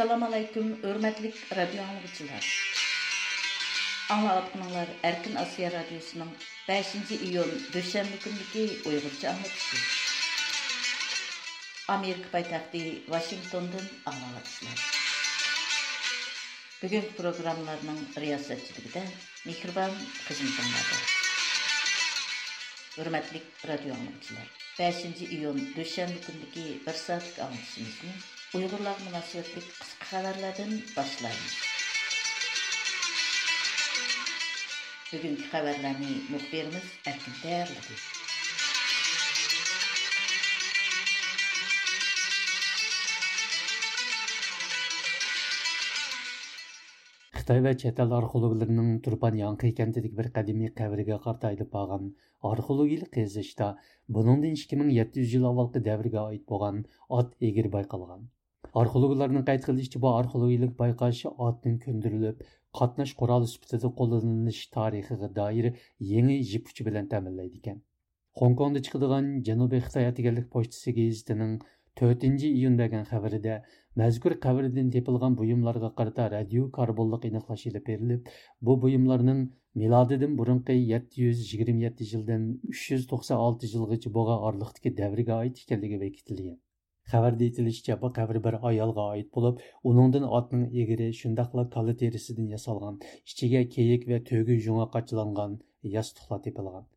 Assalamu alaykum, hörmetlik radio dinləyicilər. Anlatqınlar Erkin Asiya Radiosunun 5-ci iyun düşənbə günündəki Uyğurca. Amerika paytaxtı Washingtondan anlatışlar. Bugün proqramlarının riyasətçiliyində Mihriban xidmətindədir. Hörmətli radio dinləyicilər, 5-ci iyun düşənbə günündəki 1 saatlıq anlatışımızı Uyghurlar münasibətli qısa xəbərlərdən başlayaq. Bugün xəbərləri müxbirimiz Ərkin Dəyərlidir. Қытай ва Чатал археологларының Турпан Яңқы кентідік бір қадеми қабірге қартайды баған археологиялық қезішті, бұның ден 2700 жыл авалқы дәбірге айт болған ат егер байқалған. Arxeologlarning qayd qilishicha bu arxeologik bayqashi otning ko'ndirilib, qatnash quroli sifatida qo'llanilish tarixiga doir yangi jip kuchi bilan ta'minlaydi ekan. Hongkongda chiqadigan Janubiy Xitoy atiganlik pochtasi gazetining 4 iyun degan xabarida mazkur qabrdan tepilgan buyumlarga qarata radio karbonliq aniqlash ilib berilib, bu buyumlarning milodidan burunqi 727 yildan 396 yilgacha bo'lgan orliqdagi davrga oid ekanligi bekitilgan. Xabarda aytilishicha, bu qabr bir ayolga oid bo'lib, uningdan otning egri shundaqla kalla terisidan yasalgan, ichiga keyik va to'gi junga qachilangan yostiqlar tepilgan.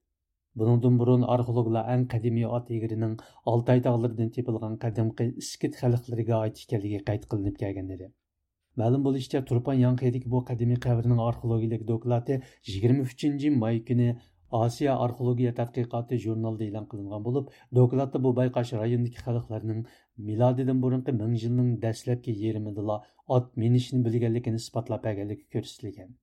Buningdan burun arxeologlar eng qadimiy ot egrining Altay tog'laridan tepilgan qadimgi iskit xalqlariga oid ekanligi qayd qilinib kelgan edi. Ma'lum bo'lishicha, Turpan Yanqidagi bu qadimiy qabrning arxeologik doklati 23 may kuni Asiya Arxologiya Tədqiqatı jurnalında elan qılınğan bulub, dokladda bu bayqaş rayonundakı xalqların miladidən burunqi 1000 ilin dəsləbki yerimidilə at minişini bilgənlikini isbatla bəgənlik görsülgən.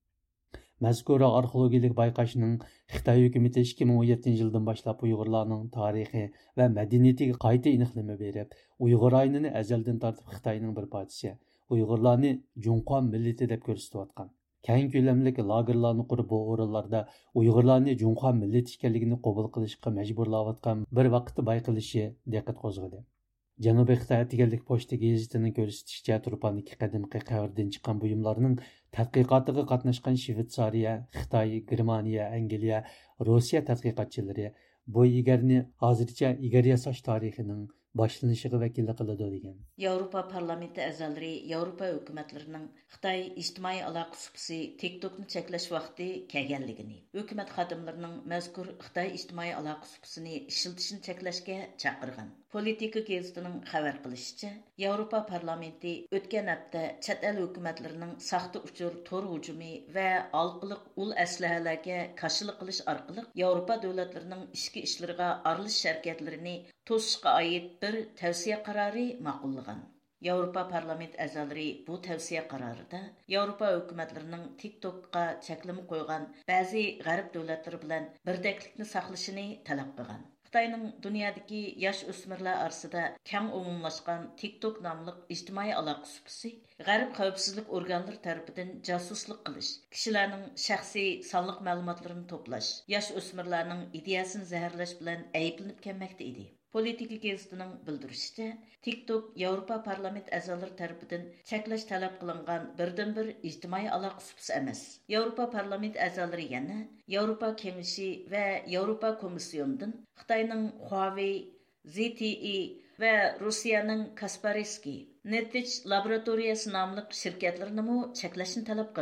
Məzkur arxeologiyalik bayqaşının Xitay hökuməti 2017-ci ildən başlap Uyğurlarının tarixi və mədəniyyəti qayta inixləmə verib, Uyğur ayınını əzəldən tartıb Xitayının bir parçası, Uyğurlarını Junqan milləti deyə göstərib. Keng ko'lamlik lagerlarni qurib bu o'rinlarda Uyg'urlarni junxo millat ekanligini qabul qilishga majburlayotgan bir vaqtda bayqilishi diqqat qo'zg'adi. Janubiy Xitoy deganlik pochta gazetining ko'rsatishicha turpan ikki qadimgi qavrdan chiqqan buyumlarning tadqiqotiga qatnashgan shvetsariya Xitoy, Germaniya, Angliya, Rossiya tadqiqotchilari bu egarni hozircha egar yasash tarixining башланышыга вәкиллек кылды дигән. Европа парламенты әгъзалары Европа хөкүмәтләренең Хытай иҗтимаи алақа субсы TikTokны чәкләш вакыты килгәнлегене, Hükümet хадимләренең мәзкур Хытай иҗтимаи алақа. Politika gazetining xabar qilishicha, Yevropa parlamenti o'tgan hafta chet el hukumatlarining saxta uchur tor hujumi va alqiliq ul aslahalarga qarshilik qilish orqali Yevropa davlatlarining ichki ishlariga to'sishga oid bir tavsiya qarori ma'qullagan. Yevropa parlament bu tavsiya qarorida Yevropa hukumatlarining TikTokga qo'ygan ba'zi g'arb davlatlari bilan birdaklikni saqlashini talab. Xitoyning dunyodagi yosh o'smirlar orasida keng umumlashgan TikTok nomli ijtimoiy aloqa supisi G'arb xavfsizlik organlari tomonidan josuslik qilish, kishilarning shaxsiy sonliq ma'lumotlarini to'plash, yosh o'smirlarning ideyasini zaharlash bilan ayblanib kelmoqda edi. Политика кезінің білдірісті, TikTok Европа парламент әзалыр тәріпідін чәкләш тәләп қылынған бірдің-бір іжтімай ала құсыпс әміз. Европа парламент әзалыр еңі, Европа кеңіші вә Европа комиссиондың Қытайның Huawei, ZTE вә Русияның Каспарески, Netwitch лабораториясы намлық шіркетлерінің ұ чәкләшін тәләп.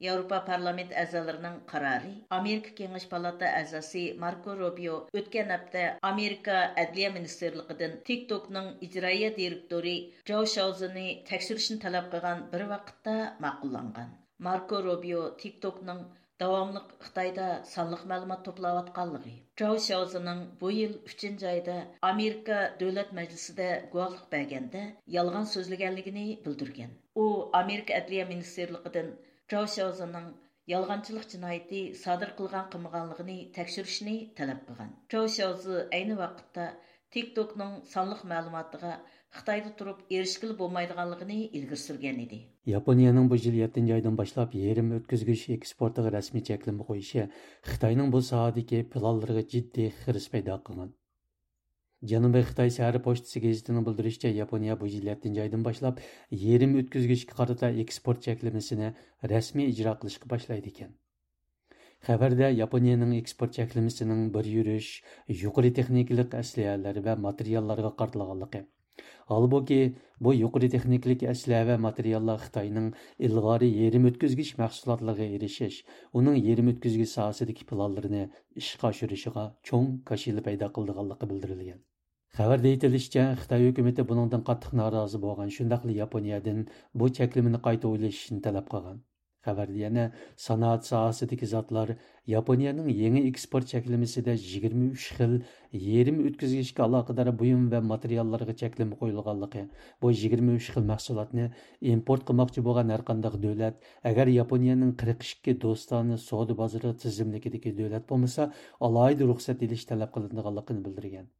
Европа парламент әзаларының қарары, Америка кеңеш палата әзасы Марко Робио өткен апта Америка әділия министрлігіден TikTok-ның ижрайя директоры Джо Шаузыны тәкшірішін талап қылған бір вақытта мақұлланған. Марко Робио TikTok-ның давамлық Қытайда салық мәлімат топлап атқанлығы. Джо Шаузының бұл ел 3 айда Америка Дәүләт Мәжлісіде гуалық бәгенде ялған сөзлегенлігіне білдірген. О, Америка әділия министрлігіден Чжоу Шаозының yolg'onchilik jinoyati sodir qilgan qilmaganligini tekshirishni talab qilgan. Чжоу Шаозы ayni vaqtda TikTokның sonliq ma'lumotiga Xitoyda turib erishkili bo'lmaydiganligini ilgari surgan edi. Yaponiyaning bu yil 7 oydan boshlab yerim o'tkazgich eksportiga rasmiy cheklama qo'yishi Xitoyning bu sohadagi planlariga jiddiy xiris paydo qilgan. Janubiy Xitoy shahri pochtasi gazetining bildirishicha, Yaponiya bu yil 7 oydan boshlab yerim o'tkazgichga qarata eksport cheklamasini rasmiy ijro qilishga boshlaydi ekan. Xabarda Yaponiyaning eksport cheklamasining bir yurish, yuqori texnikalik asliyalar va materiallarga qartilganligi Halbuki bu yuqori texniklik əşlə və materiallar Xitayının ilğari yerim ötküzgüç məhsullatlarına erişiş, onun yerim ötküzgüç sahəsidəki planlarını işqa aşırışığa çoğ kaşili payda qıldığanlığı bildirilgan. Xəbərdə aytilishicha, Xitoy hökuməti buningdan qattiq norozi bo'lgan, shundaqli Yaponiyadan bu cheklimini qayta o'ylashni talab qilgan. Xəbərdə yana sanoat sohasidagi zotlar Yaponiyaning yangi eksport cheklamasida 23 xil yerim o'tkazgichga aloqador buyum va materiallarga cheklama qo'yilganligi, bu 23 xil mahsulotni import qilmoqchi bo'lgan har qanday davlat agar Yaponiyaning 42 do'stona savdo bozori tizimligidagi davlat bo'lmasa, alohida ruxsat ilish talab qilinganligini bildirgan.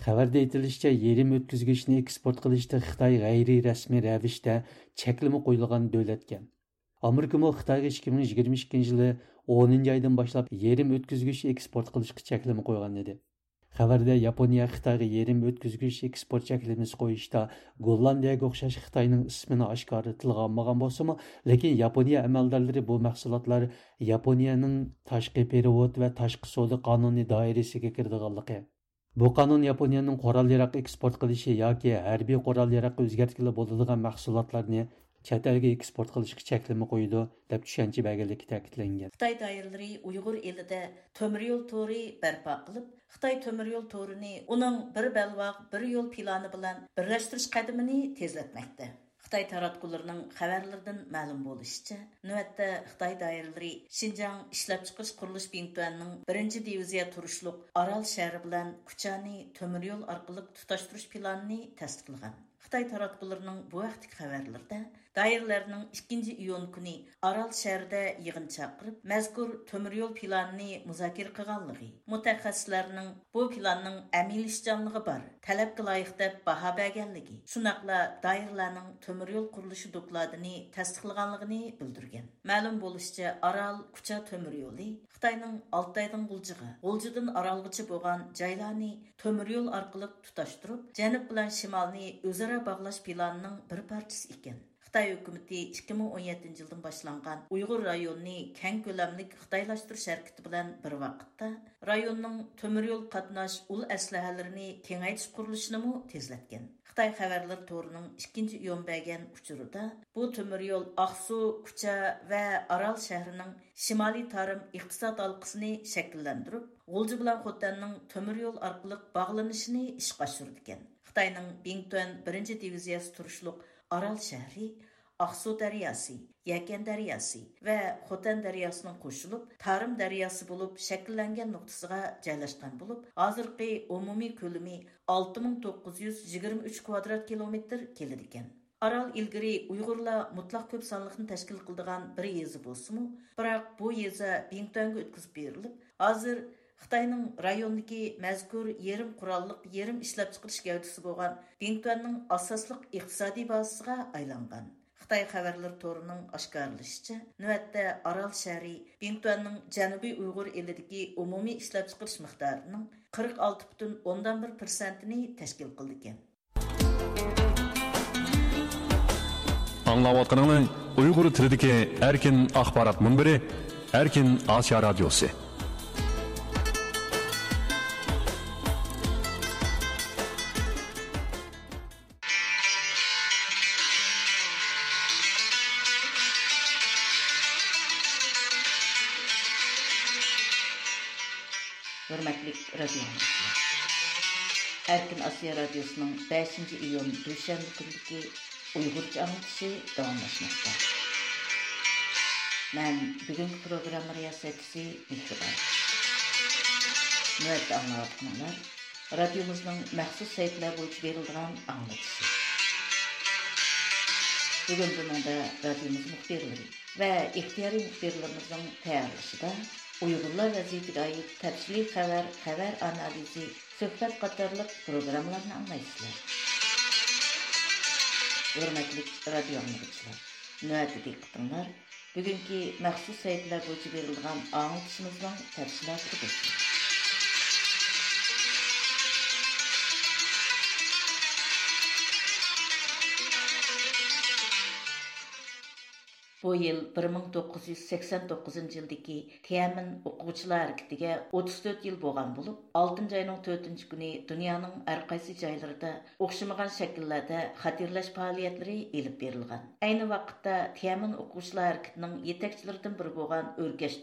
Xabarda aytilishicha, yerim o'tkazgichni eksport qilishda Xitoy g'ayriy rasmiy ravishda cheklimi qo'yilgan davlatgan. Amerikamo Xitoyga 2022 yili 10 oydan boshlab yerim o'tkazgich eksport qilishga cheklimi qo'ygan edi. Xabarda Yaponiya Xitoyga yerim o'tkazgich eksport cheklamasi qo'yishda Gollandiyaga o'xshash Xitoyning ismini oshkora tilga olmagan bo'lsa-mu, lekin Yaponiya amaldorlari bu mahsulotlar Yaponiyaning tashqi perevod va tashqi savdo qonuniy doirasiga kirdiganligi Bu qonun Yaponiyaning qurol yarog eksport qilishi yoki harbiy qurol yarog o'zgartirib bo'ladigan mahsulotlarni chet elga eksport qilishga cheklama qo'ydi deb tushuncha berganligi ta'kidlangan. Xitoy doiralari uyg'ur elida temir yo'l to'ri barpo qilib xitoy temir yo'l to'rini uning bir balvoq bir yo'l plani bilan birlashtirish qadamini tezlatmoqda. Xitay таратқыларының хабарлардан мәлім болышыча, нөәтті Xitay дайырлары Шинжаң ішләп чықыш құрылыш бейінтуәнінің бірінші дивизия тұрышлық Арал шәрі білән Күчәні төмір yol арқылық тұташтырыш планını тәстіқілген. Xitoy taratqularının bu vaqtdagi doirlarning 2 iyun kuni Aral shahrida yig'in chaqirib, mazkur temir yo'l planini muzokara qilganligi, mutaxassislarning bu planning amilishchanligi bor, talabga loyiq deb baho berganligi, shunaqla doirlarning temir yo'l qurilishi dokladini tasdiqlaganligini bildirgan. Ma'lum bo'lishicha, Aral Kucha temir yo'li Xitoyning Altaydan G'uljiga, G'uljidan Aralgacha bo'lgan joylarni temir yo'l orqali tutashtirib, janub bilan shimolni o'zaro ئۆزئارا باغلاش پىلانىنىڭ بىر پارچىسى ئىكەن خىتاي 2017 жылдың باشلانغان ئۇيغۇر رايونىنى كەڭ كۆلەملىك خىتايلاشتۇرۇش бір بىلەن районның ۋاقىتتا رايوننىڭ تۆمۈر يول قاتناش ئۇل ئەسلىھەلىرىنى كېڭەيتىش قۇرۇلۇشىنىمۇ تېزلەتكەن خىتاي Торының 2. үйонбәген يون بەرگەن ئۇچۇرىدا بۇ تۆمۈر يول ئاقسۇ كۇچا ۋە ئارال شەھىرىنىڭ bilan خوتەننىڭ تۆمۈر يول ekan. Xitoyning Bingtuan 1-diviziyasi turishliq Aral shahri Ақсу дариясы, Якен дариясы ва Хотан дариясының қосылып, Тарым дариясы болып шәкілленген нұқтысыға жайлашқан болып, азырқи умуми көлімі 6923 квадрат километр келеді екен. Арал ilgari Uyg'urlar mutlaq ko'p sonliqni tashkil qildigan bir yezi bo'lsa-mu, biroq bu yeza Bingtonga o'tkazib hozir Қытайның районныки мәзгүр ерім құралдық ерім ішіліп шықырыш кәудісі болған Дингтуанның асаслық иқтисади басыға айланған. Қытай қабарлар торының ашқарылышчы, нөәтті Арал Шәри, Дингтуанның жәнібі ұйғыр елідіки ұмуми ішіліп шықырыш мұқтарының 46 тәшкіл қылды кен. Аңлау атқаныңын ұйғыр тірідіке ақпарат Асия радиосы. beshinchi iyun dushanba kuniki uyg'urcha anglitishi davomlashmoqda man bugungi programma riyosatchisi mehribon navbatda anglayotganlar radiomizning maxsus saytlar bo'yicha berilgan anglitishi bugungi kunda radiomiz muxbirlari va ixtiyoriy muxbirlarimizning tayyorlashida uyg'urlar vaziyatiga oid tafsiliy xabar xabar analizi söhbət qatarlıq proqramlarını anlaysınlar. Hörmətli radio anlıqçılar, növbəti diqqətinizlər бүгінгі məxsus saytlar bo'yicha berilgan anlatışımızın təfsilatı bo'lsin. Bu yıl 1989 yıldaki Tiamin o'quvchilar hareketiga 34 yil bo'lgan bo'lib, 6 ayning 4 kuni dunyoning har qaysi joylarida o'xshamagan shakllarda xatirlash faoliyatlari elib berilgan. Ayni vaqtda yetakchilaridan biri bo'lgan O'rgash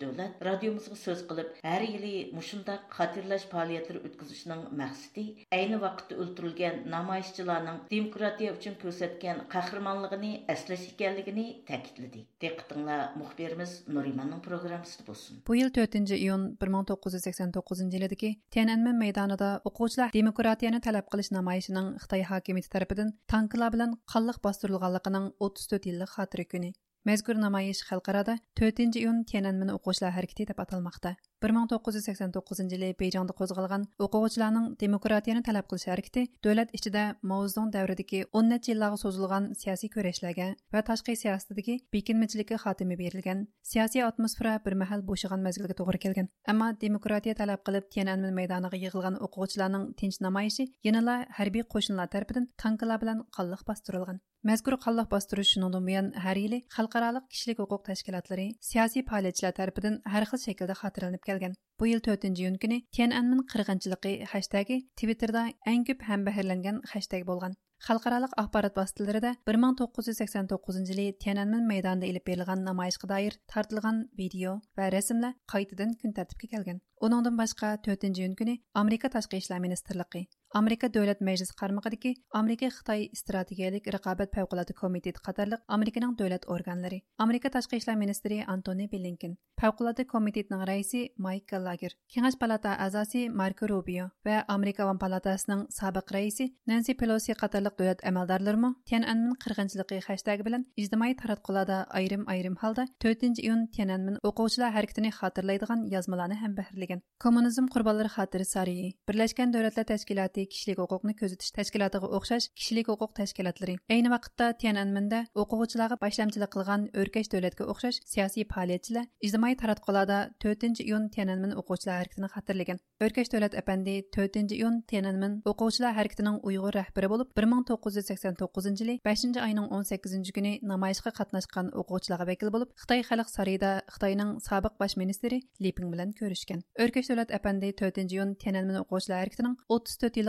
radiomizga so'z qilib, har yili mushundaq xatirlash maqsadi ayni vaqtda o'ldirilgan namoyishchilarning demokratiya uchun ko'rsatgan qahramonligini ekanligini. Diqqətinizə мұхберіміз Нұриманның программысты болсын. Bu 4-nji 1989-njy ýyldagi Tiananmen meýdanynda демократияны demokratiýany қылыш kılıç Қытай Xitay tanklar bilen 34 ýyllyk hatyry күні. Мәзгүр намайыш халқарада 4-нче июнь Тяньаньмин оқучылар деп дип. 1989 yili Beyjingda qo'zg'algan o'quvchilarning demokratiyani talab qilish harakati davlat ichida Maozdong davridagi 10 necha yillarga so'zilgan siyosiy kurashlarga va tashqi siyosatdagi bekinmachilikka xotimi berilgan. Siyosiy atmosfera bir mahal bo'shagan mezgilga to'g'ri kelgan. Ammo demokratiya talab qilib Tiananmen maydoniga yig'ilgan o'quvchilarning tinch namoyishi yanala harbiy qo'shinlar tarafidan tanklar bilan qanliq bostirilgan. Mazkur qanliq bostirish shuningdan бұян әр елі xalqaro кішілік huquq тәшкілатлары siyosiy faoliyatchilar tarafidan әр қыл шекілді қатырылып kelgan. Bu yil 4-iyun kuni Tiananmen qirg'inchiligi hashtagi Twitterda eng ko'p ham bahrlangan hashtag bo'lgan. Xalqarалық ақпарат бастыларыда 1989 жылы Тянанмен майданында еліп берілген намайышқы дайыр тартылған видео вә рәсімлі қайтыдан күн тәртіпке келген. Оныңдан башқа 4-нче июнь Америка ташкы эшләр министрлыгы Америка Dövlət Məclisi qarmağındakı Amerika-Xitay strategiyalik rəqabət fəvqəladə komiteti qatarlıq Американың dövlət orqanları, Amerika Təşqi İşlər Ministri Антони Blinken, fəvqəladə komitetinin rəisi Michael Lager, Kengəş palata əzası Марко Rubio və Amerika Van палатасының sabiq rəisi Нэнси Пелоси qatarlıq dövlət əməldarları mı Tiananmen qırğınçılığı hashtagı bilan ijtimoiy taratqularda ayrim-ayrim halda 4-nji iyun Tiananmen oquvchilar harakatini xatırlaydigan yazmalarni ham Коммунизм Kommunizm qurbonlari xotiri sarayi, Birlashgan Davlatlar tashkiloti kishilik huquqni kuzatish tashkilotiga o'xshash kishilik huquq tashkilotlari. Ayni vaqtda tiananmenda o'quvchilarga boshlamchilik qilgan o'rkash davlatga o'xshash siyosiy faoliyatchilar ijtimoiy taratqularda 4 iyun tiananmen o'quvchilar harakatini xotirlagan o'rkash davlat apandi 4 iyun tiananmen o'quvchilar harakatining uyg'ur rahbari bo'lib 1989 yili 5 oyning 18 kuni namoyishga qatnashgan o'quvchilarga vakil bo'lib xitoy xalq sarayida xitoyning sobiq bosh ministri liping bilan ko'rishgan. O'rkash davlat apandi 4 iyun tiananmen o'quvchilar harakatining 34 yil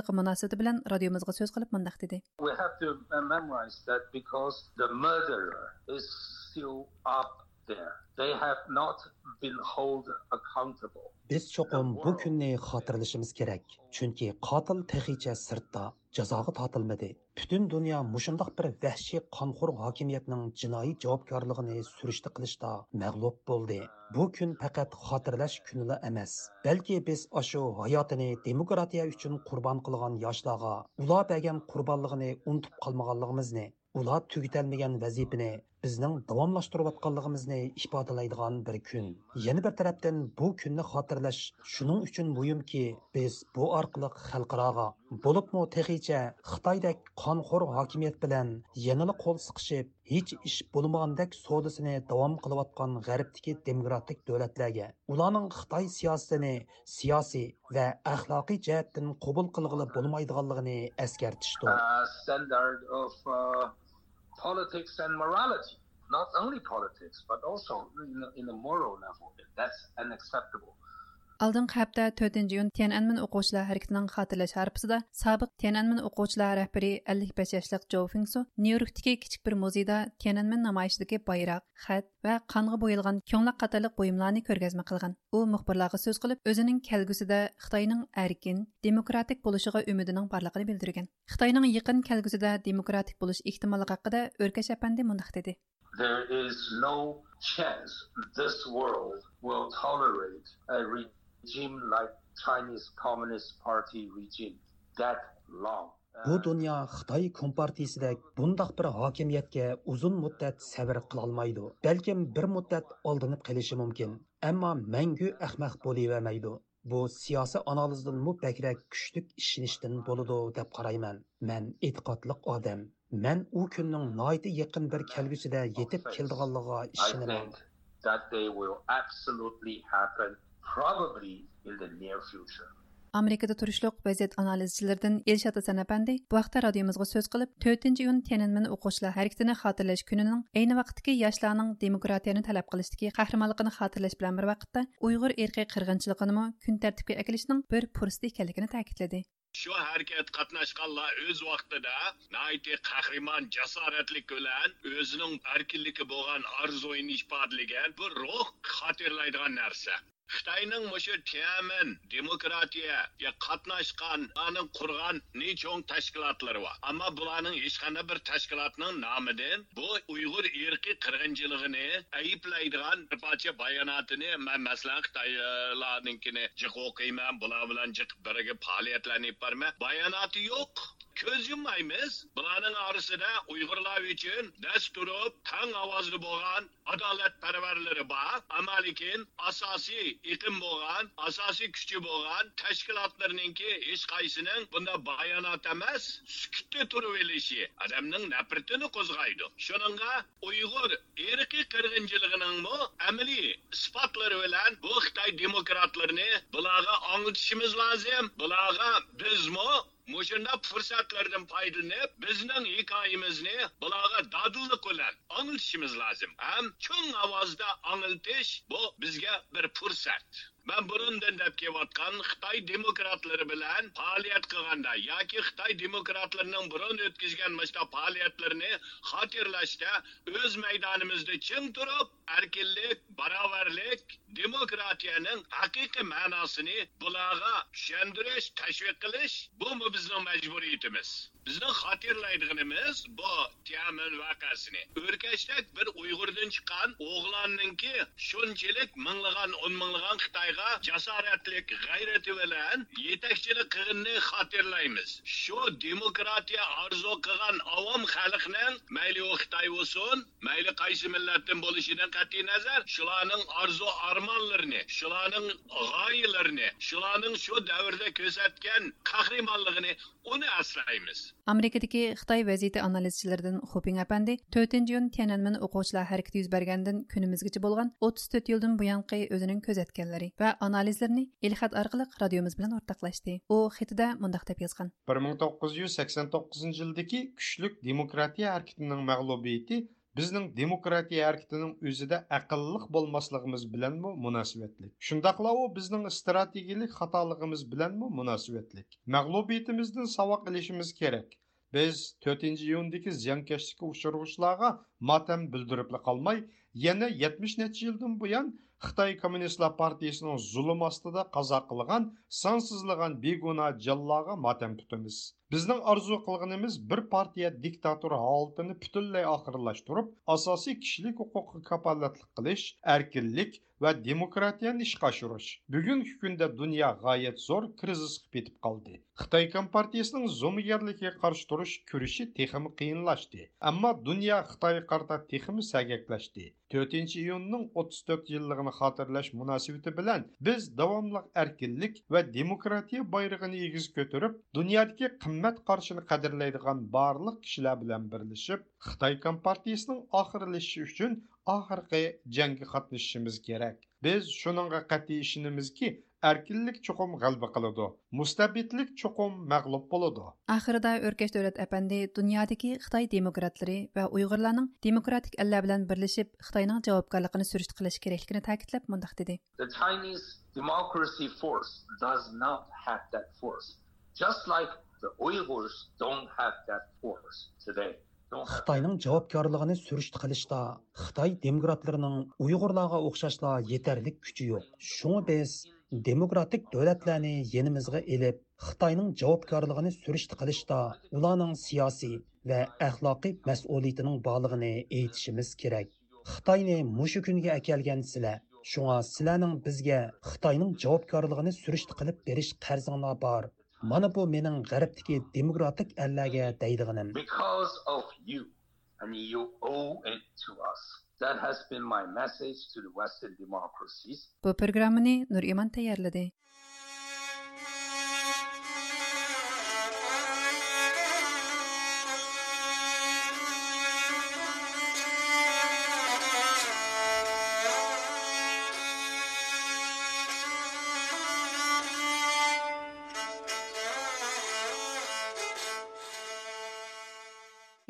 We have to memorize that because the murderer is still up there. They have not been held accountable. Biz cho'qim bu kunni xotirlashimiz kerak. chunki qotil texicha sirtda jazoga tortilmadi butun dunyo mushundoq bir vahshiy qonxo'r hokimiyatning jinoiy javobgarligini surishti qilishda mag'lub bo'ldi. Bu kun faqat xotirlash kunila emas balki biz ashu hayotini demokratiya uchun qurbon qilgan yoshlarga ular bergan qurbonligini unutib qolmaganligimizni ular tugatalmagan vazifani bizning davomlashtirayotganligimizni ifodalaydigan bir kun. Yana bir tarafdan bu kunni xotirlash shuning uchun muhimki biz bu orqali xalqaroga bo'libmi texicha xitoydek qonxo'r hokimiyat bilan yanada qo'l siqishib hech ish bo'lmagandek sodasini davom qilayotgan g'arbdagi demokratik davlatlarga ularning xitoy siyosatini siyosiy va axloqiy jihatdan qabul qilg'ili bo'lmaydiganligini eskartishdi. Uh, politics and morality. Not only politics, but also in, in the moral level. That's unacceptable. алдыңғы һәптә 4 июнь Тяньаньмин оқушылар хәрәкәтенең хатırlaş һәрпсидә сабық Тяньаньмин оқучылар рәһбәре 55 яшьлек Джоу Фингсу Нью-Йорктагы кичек бер музейда Тяньаньмин намаишидәге байрак, хат ва канга буйылган көңлек катарлык буйымларны күргәзмә кылган. У мөхбирларга сүз кылып өзенең кәлгүсидә Хитаенның эркин, демократик булышыга үмиденең барлыгын белдергән. Хитаенның якын кәлгүсидә демократик булыш ихтималлыгы хакында Өркәш әпәнде мондак диде. There is no chance this world will tolerate a regime like Chinese Communist Party regime that long. Bu dünya Xitoy Kompartiyasida bundaq bir hokimiyatga uzun muddat sabr qilolmaydi. Balkim bir muddat oldinib qilishi mumkin, ammo mangu ahmaq bo'lavermaydi. Bu siyosiy analizdan mu bakrak kuchlik ishonishdan bo'ladi deb qarayman. Men e'tiqodliq odam. Men u kunning noiti yaqin bir kelgusida yetib keldiganligiga I ishonaman. that they will absolutely happen probably in the near future. Amerikada turishliq vaziyat analizchilaridan Elshad Hasan apandi bu vaqtda radiomizga so'z qilib, 4 iyun Tiananmen o'quvchilar harakatini xotirlash kunining ayni vaqtdagi yoshlarning demokratiyani talab qilishdagi qahramonligini xotirlash bilan bir vaqtda Uyg'ur erkiy qirg'inchiligini kun tartibga akilishning bir fursati ekanligini ta'kidladi. shu harakat qatnashganlar o'z vaqtida nayti qahramon jasoratlik bilan o'zining erkinligi bo'lgan orzuini ifodalagan bu ruh xotirlaydigan narsa xitoyning mushu tiamin demokratiyaga qatnashgan ularning qurgan nechon tashkilotlari bor. Ammo bularning hech qanday bir tashkilotning nomidan bu uyg'ur erkiy qirg'inchiligini ayblaydigan bir parcha bayonotini man masalan xitoylarninkini jiq o'qiyman bular bilan jiq birga faoliyatlanib borman bayonoti yo'q. көз юмайбыз. Буларның арасында уйгырлар өчен дәс турып, таң авазлы булган адалет парварлары бар, әмма лекин асасый икъим булган, асасый күче булган тәшкилатларныңки һеч кайсының бунда баянат эмас, сүкүттә турып элеше адамның нәпрәтен козгайды. Шуныңга уйгыр эрки кыргынчылыгының мо әмәли испатлары белән bu Xitoy demokratlarini bularga anglitishimiz lozim bularga bizmi Muşunda fırsatlardan paydını, bizden hikayemizni bulağa dadılık olan anıltışımız lazım. Hem çoğun avazda anıltış bu bizge bir fırsat. Ben burundan deb kelayotgan Xitoy demokratlari bilan faoliyat qilganda yoki Xitoy demokratlarining burun o'tkazgan mana faoliyatlarini xotirlashda o'z maydonimizda ching turib, erkinlik, barobarlik, demokratiyaning haqiqiy ma'nosini bularga tushuntirish, tashviq qilish bu bizning majburiyatimiz. Bizning xotirlaydiganimiz bu Tiamin voqeasini. O'rkashdak bir Uyg'urdan chiqqan o'g'lonninki shunchalik minglagan, o'n minglagan Xitoyga jasoratlik g'ayrati bilan yetakchilik qilganini xotirlaymiz. Shu demokratiya orzu qilgan avom xalqning mayli u Xitoy bo'lsin, mayli qaysi millatdan bo'lishidan qat'iy nazar, shularning orzu armonlarini, shularning g'oyalarini, shularning shu davrda ko'rsatgan qahramonligini uni asraymiz. Amerikadagi Xitoy vaziyati analizchilaridan Xoping apandi 4 iyun Tiananmen o'quvchilar harakati yuz bergandan kunimizgacha bo'lgan 34 yildan buyonqi o'zining kuzatganlari va analizlarini ilhat orqali radiomiz bilan o'rtoqlashdi. U xitida mundoq deb yozgan. 1989 yildagi kuchlik demokratiya harakatining mag'lubiyati bizning demokratiya ھەرىكىتىنىڭ o'zida aqlliq bo'lmasligimiz bilanmi مۇناسىۋەتلىك shundoqla u bizning strategiyalik xatoligimiz bilanmi مۇناسىۋەتلىك mag'lubiyatimizdan ساۋاق ілішіміз керек. Біз 4 iyundagi ziyonkashlikka ئۇچرىغۇچىلارغا матем بىلدۈرۈپلا қалмай, еңі 70 necha yildan buyon xitoy kommunistlar partiyasining zulm ostida qazo qilgan sonsizlagan beguna jonlarga motam tutamiz. Bizning orzu qilganimiz bir partiya diktatura holatini butunlay oxirlashtirib asosiy kishilik huquqi kapolatlik qilish erkinlik va demokratiyani ishga oshirish. Bugungi kunda dunyo g'oyat zo'r krizisga ketib qoldi. Xitoy kompartiyasining zo'migarligiga qarshi turish kurashi texmi qiyinlashdi ammo dunyo xitoyga qarta texmi sagaklashdi 4 iyunning 34 yilligini xotirlash munosabati bilan biz davomli erkinlik va demokratiya bayrog'ini egiz ko'tarib dunyodagi qimmat qarshini qadrlaydigan barliq kishilar bilan birlashib xitoy kompartiyasining oxirlashishi uchun oxirgi jangga qatnashishimiz kerak. Biz shuningga qat'iy ishonamizki erkinlik cho'qim g'alba qiladi mustabidlik cho'qim mag'lub bo'ladi. Oxirida o'rkash davlat apandi dunyodagi xitoy demokratlari va uyg'urlarning demokratik allar bilan birlashib xitoyning javobgarligini surish qilish kerakligini ta'kidlab mundoq dedi. The Chinese democracy force does not have that force. Just like Xitoyning javobgarligini surishti qilishda Xitoy demokratlarining Uyg'urlarga o'xshashla yetarli kuchi yo'q. Shunga biz demokratik davlatlarni yenimizga elib, Xitoyning javobgarligini surishti qilishda ularning siyosiy va axloqiy mas'uliyatining borlig'ini aytishimiz kerak. xitoyni mushu kunga akelgan sizlar shunga sizlarning bizga xitoyning javobgarligini surishti qilib berish qarzinglar bor mana bu mening g'arbdagi demokratik allarga deydiganim because of you. And you owe it to us. That has been my message to the western democracies. Bu programmani nur iman tayyorladi.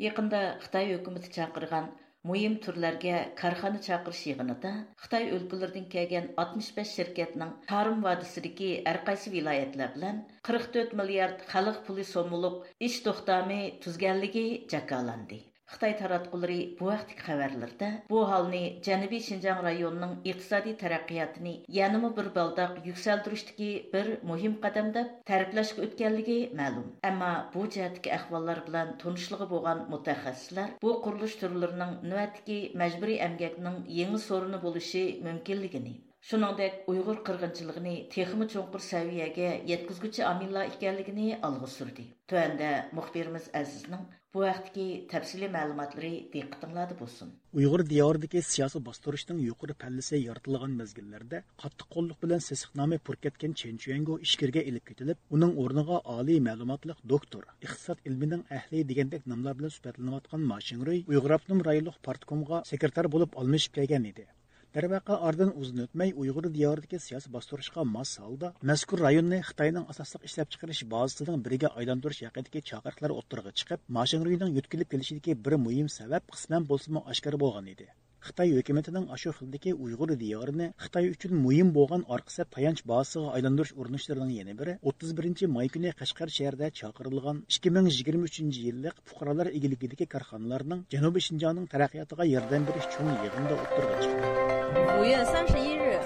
Яқында Қытай өкіміті чақырған мұйым түрлерге кархана чақыр шиғыныда Қытай өлкілердің кәген 65 шеркетінің тарым вадысырыки әрқайсы кайсы 44 миллиард қалық пүлі сомылық үш тұқтамы түзгәлігі жақаланды. Xitoy taratqullari bu vaqtdagi xabarlarda bu holni Janubiy Şinjan rayonining iqtisodiy taraqqiyotini yanama bir baldaq yuksaltirishdagi bir muhim qadam deb ta'riflashga o'tganligi ma'lum. Ammo bu jihatdagi ahvollar bilan tanishligi bo'lgan mutaxassislar bu qurilish turlarining navbatdagi majburiy emgakning yangi so'rini bo'lishi mumkinligini Shuningdek, Uyg'ur qirg'inchiligini texmi cho'nqur saviyaga yetkazguchi omillar ekanligini olg'a surdi. Tuanda muxbirimiz Azizning bu vaqtdagi tafsili ma'lumotlari diqqatinglarda bo'lsin. Uyg'ur diyoridagi siyosiy bostirishning yuqori pallasi yoritilgan mezgillarda qattiq qo'lliq bilan sesiqnoma purkatgan Chen Chuango ishkirga ilib ketilib, uning o'rniga oliy ma'lumotli doktor, iqtisod ilmining ahli degandek nomlar bilan suhbatlanayotgan Mashinroy Uyg'ur Abnum rayonlik partkomga sekretar bo'lib almashib kelgan edi. Darvaqa ordan uzun o'tmay uyg'ur diyoridagi siyosiy bostirishga mos holda mazkur rayonni xitoyning asosliq ishlab chiqarish bazasining biriga aylantirish haqidagi chaqiriqlar o'ttirg'a chiqib mashinrining yutkilib kelishidagi bir muhim sabab qisman bo'lsinmi oshkor bo'lgan edi. xitoy hukumatining ashu xildagi uyg'ur diyorini xitoy uchun muhim bo'lgan orqisa tayanch bazasiga aylantirish urinishlarining yana biri 31 birinchi may kuni qashqar shahrida chaqirilgan 2023 yillik fuqarolar igiligidagi korxonalarning janubiy shinjonning taraqqiyotiga yordam berish chong yig'inida o'tirgan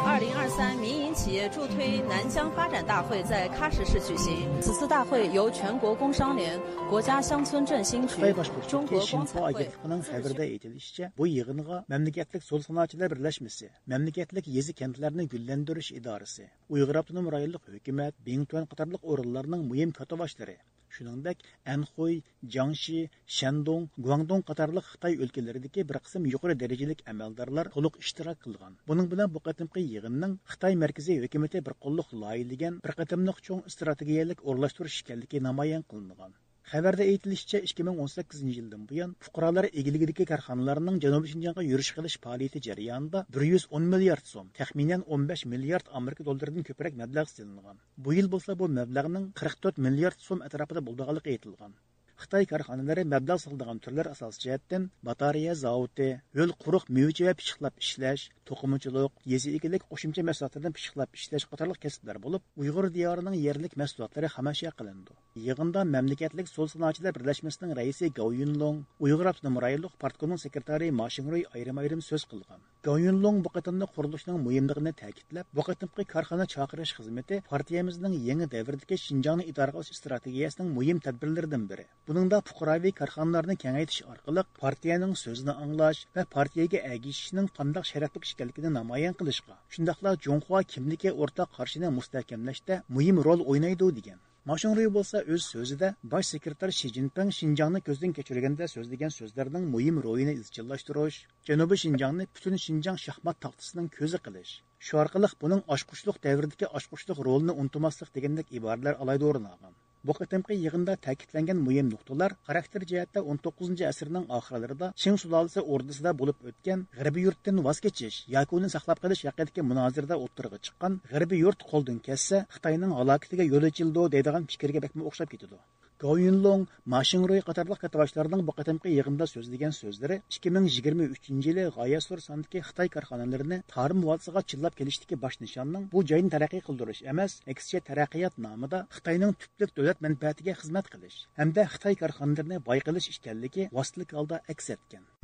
二零二三民营企业助推南疆发展大会在喀什市举行。此次大会由全国工商联、国家乡村振兴局、中国光彩会。 xabarda aytilishicha bu yig'inga mamlakatlik so'l sanoatchilar birlashmasi mamlakatlik yezi kentlarni gullantirish idorasi uyg'ur abtonom rayonlik hukumat bingtuan qatorliq o'rinlarning muhim katoboshlari shuningdek anxuy jangshi shandong guangdong qatorliq xitoy o'lkalaridagi bir qism yuqori darajalik amaldorlar to'liq ishtirok qilgan. Buning bilan bu qatimqi yig'inning xitoy markaziy hukumati bir qo'lliq loyilagan bir qatimliq cho'ng strategiyalik o'rlashtirish ekanligi namoyon qilingan. Xabarda aytilishicha ikki ming o'n sakkizinchi yildan buyon fuqarolar egiligidagi korxonalarning janubiy shinjonga yurish qilish faoliyati jarayonida bir yuz o'n milliard so'm taxminan o'n besh milliard amerika dollaridan ko'proq mablag' silingan. Bu yil bo'lsa bu mablag'ning qirq to'rt milliard so'm atrofida bo'lganligi aytilgan. Xitoy korxonalari mablag' sig'ildigan turlar asos jihatdan batareya zavodi yo'l quruq mevcha va pishiqlab ishlash to'qimachilik yezi egilik qo'shimcha mahsulotlardan pishiqlab ishlash qatorli kasblar bo'lib uyg'ur diyorining yerlik mahsulotlari xamasha qilindi. Yig'inda mamlakatlik so'l sanoatchilar birlashmasining raisi gao yunlong uyg'ur avtonom rayonlik partkomining sekretari Ma mashinroy ayrim ayrim so'z qilgan gao yunlong bu qatimda qurilishning muhimligini ta'kidlab bu qatimqi korxona chaqirish xizmati partiyamizning yangi davrdagi shinjongni idora qilish strategiyasining muhim tadbirlaridan biri. Buningda fuqaroviy korxonalarni kengaytirish orqali partiyaning so'zini anglash va partiyaga agishishning qandoq sharafli ekanligini namoyon qilishga shundoqla jonxua kimligi o'rtaq qarshini mustahkamlashda muhim rol o'ynaydi degan. Машинрый болса өз сөзіде баш секретар Ши Цзиньпин Шинжаңны көзден кечіргенде сөздеген сөздердің мұйым ройыны изчиллаштырыш, Жанубы Шинжаңны бүтін Шинжаң шахмат тақтысының көзі қылыш. Şu арқылық бұның ашқышлық дәвірдегі ашқышлық ролын ұнтымаслық дегендік ибаралар алайды орын алған. Bu qatimqi yig'inda ta'kidlangan muhim nuqtalar xarakter jihatda 19 asrning oxirlarida Qing sulolasi o'rdisida bo'lib o'tgan g'arbiy yurtdan voz kechish yoki uni saqlab qolish haqidagi munozirada o'ttirg'a chiqqan g'arbiy yurt qo'ldan kessa Xitoyning halokatiga yo'l ochildi deydigan fikrga bakma o'xshab ketadi. Goyunlong, Mashinroy қатарлық katavaşlarının bu еғімді сөз деген сөздері 2023 yılı Gaya Sur sandıki Xitay karxanalarını tarım muvatsıga çıllap geliştiki baş nişanının bu cayın tərəqiy qıldırış emas, əksçe tərəqiyat namıda Xitayının tüplük dövlət mənfəətigə xizmət qilish, həm də Xitay karxanalarını bayqılış işkəlliki.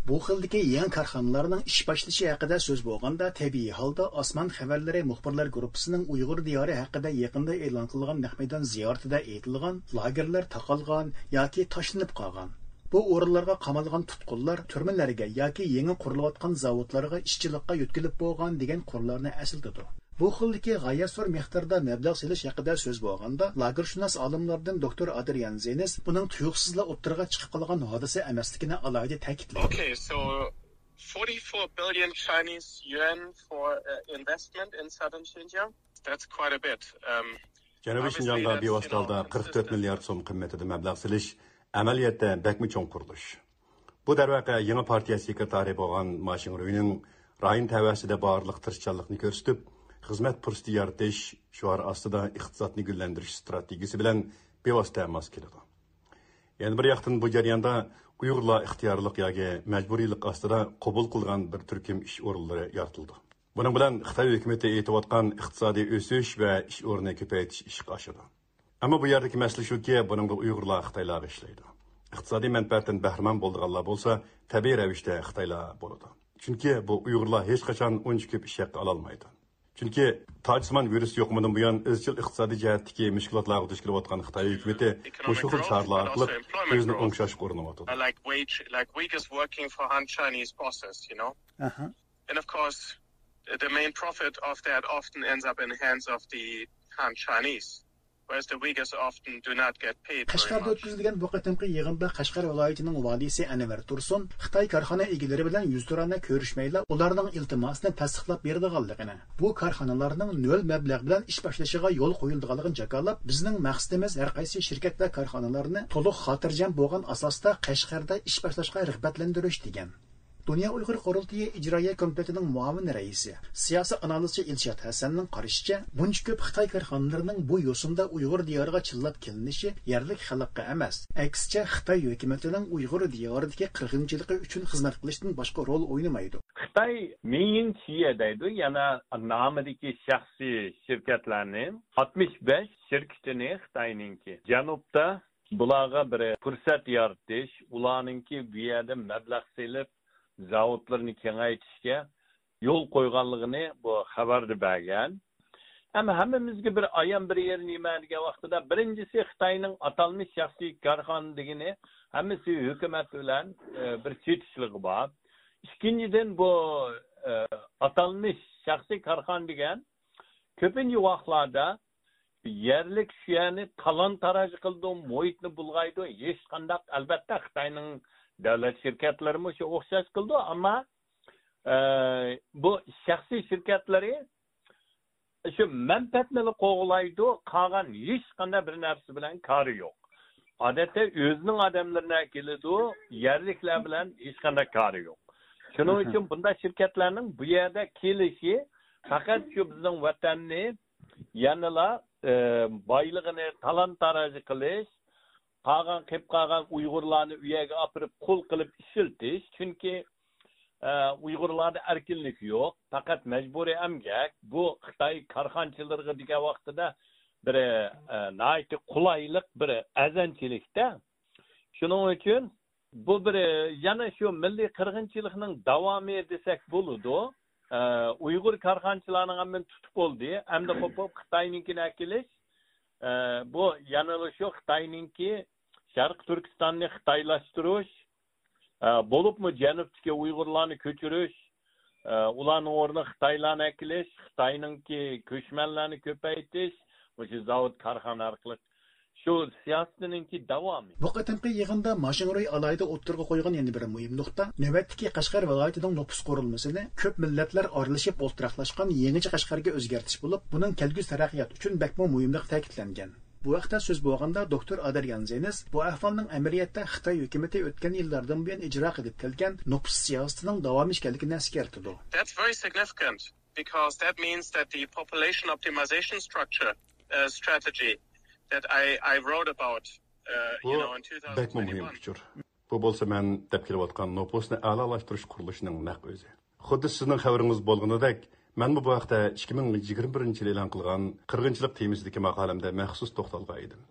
Bu xildagi yan korxonalarning ish boshlashi haqida so'z bo'lganda tabiiy holda Osmon xabarlari muxbirlar guruhining Uyg'ur diyori haqida yaqinda e'lon qilingan Nahmaydon ziyoratida aytilgan lagerlar taqalgan yoki tashlanib qolgan. bu o'rinlarga qamalgan tutqunlar turmalarga yoki yangi qurilayotgan zavodlarga ishchilikqa yutkilib bo'lgan degan qurlarni asildidi bu xildagi g'oyat zo'r miqdorda mablag' selish haqida so'z bo'lganda lagershunos olimlardan doktor adrian zenis buning tuyuqsizla o'ttirg'a chiqib qolgan hodisa emasligini alohida ta'kidladi okay, so 44 billion Chinese yuan for uh, investment in southern Xinjiang. That's quite a bit. Um, Janubiy Şinjan'da bevosita holda 44 milliard so'm qimmatida mablag' silish amaliyotda bakmi cho'ng qurilish. Bu darvaqa yangi partiya sekretari bo'lgan Mashin Ruyning rayon tavasida barliq tirishchanlikni ko'rsatib, xizmat pursti yaratish shuar ostida iqtisodni gullantirish strategiyasi bilan bevosita mos keladi. Yana bir yoqdan bu jarayonda uyg'urlar ixtiyorlik yoki majburiylik ostida qabul qilgan bir turkum ish o'rinlari yoritildi buning bilan xitoy hukumati aytayotgan iqtisodiy o'sish va ish o'rni ko'paytirish ishga oshadi. Ammo bu yerdagi masala shuki buningda uyg'urlar xitoylarga ishlaydi. Iqtisodiy manfaatdan bahramand bo'lganlar bo'lsa tabiiy ravishda xitoylar bo'ladi. Chunki bu uyg'urlar hech qachon uncha ko'p ish haqi ololmaydi. Chunki tojismon virus yo'qmidan buyon izchil iqtisodiy jihatdagi mushkulotlarga duch kelayotgan xitoy hukumati shu xil choralar orqali o'zini o'ngshashga urinyotdi know? Uh-huh. and of course the main profit of that often ends up in the hands of the Han Chinese Qashqarda o'tkazilgan bu qatimqi yig'inda Qashqar viloyatining valisi Anvar Tursun Xitoy korxona egalari bilan yuzturana ko'rishmayla ularning iltimosini tasdiqlab berdiganligini, bu korxonalarning nol mablag' bilan ish boshlashiga yo'l qo'yildiganligini jakolab, bizning maqsadimiz har qaysi shirkat va korxonalarni to'liq xotirjam bo'lgan asosda Qashqarda ish boshlashga rag'batlantirish degan. Dünya Uyghur Qurultayı İcraiya Komitetining muavin raisi, siyosiy analizchi Ilshad Hasanning qarashicha, buncha ko'p Xitoy korxonalarining bu yo'sinda Uyg'ur diyoriga chillab kelinishi yerlik xalqqa emas, aksicha Xitoy hukumatining Uyg'ur diyoridagi qirg'inchiligi uchun xizmat qilishdan boshqa rol o'ynamaydi. Xitoy Ming Xie deydi, yana nomidagi shaxsiy shirkatlarning 65 shirkatini Xitoyninki. Janubda bularga bir fursat yaratish, ularninki bu yerda mablag' selib zavodlarni kengaytirishga yo'l qo'yganligini bu xabarni bergan ammo hammamizga bir ayon bir yer nima degan vaqtida birinchisi xitoyning atalmish shaxsiy korxona degani hammasi hukumat bilan e, bir chetishligi bor ikkinchidan bu e, atalmish shaxsiy korxona degan ko'pincha vaqtlarda yerlik shuyani talon taroj qildi muhitni bulg'aydi hech qandaq albatta xitoyning davlat shirkatlarimi shu o'xshash qildi ammo e, bu shaxsiy shirkatlari shu manfaatni qo'g'laydi qolgan hech qanday bir narsa bilan kori yo'q. Odatda o'zining odamlarina keladi yerliklar bilan hech qanday kori yo'q. Shuning uchun bunday shirkatlarning bu yerda kelishi faqat shu bizning vatanni yanala e, boylig'ini talon taroj qilish qolgan qilib qolgan uyg'urlarni u yerga opirib qul qilib ishiltish chunki e, uyg'urlarda erkinlik yo'q faqat majburiy emgak bu xitoy korxonchilariga degan vaqtida bir e, qulaylik bir azanchilikda. Shuning uchun bu bir yana shu milliy qirg'inchilikning davomi desak bo'ladi e, uyg'ur korxonchilarni ham tutib bo'ldi. Hamda xitoynikini akilish bu yana shu xitoyninki sharq turkistonni xitoylashtirish e, bo'libmi janubdagi uyg'urlarni ko'chirish e, ularni o'rnini xitoylarni akilish xitoyninki ko'chmanlarni ko'paytirish o'sha zavod korxona orqali. Shu siyosatininki davomi? Bu qatimqi yig'inda mashinroy alayda o'ttirga qo'ygan yana bir muhim nuqta navbatdagi qashqar viloyatining nopus qurilmasini ko'p millatlar oralashib o'ltiraqlashgan yangicha qashqarga o'zgartish bo'lib buning kelgusi taraqqiyot uchun bakmo muhimligi ta'kidlangan. Bu вакытта сөз болғанда, доктор Адарьян Зенес бу ахвалның әмриятта Қытай-үйкеметі o'tgan yillardan buyon ijro кылып kelgan nupus siyosatining дәвам икәнлеген eskartdi. That's very significant because that means that the population optimization structure uh, strategy that I I wrote about uh, you know in 2021. Бу болса мен. Худды Мен bu вакытта 2021 yılı elan qılğan qırğınçılıq temizdəki maqaləmdə məxsus toxtalğan idim.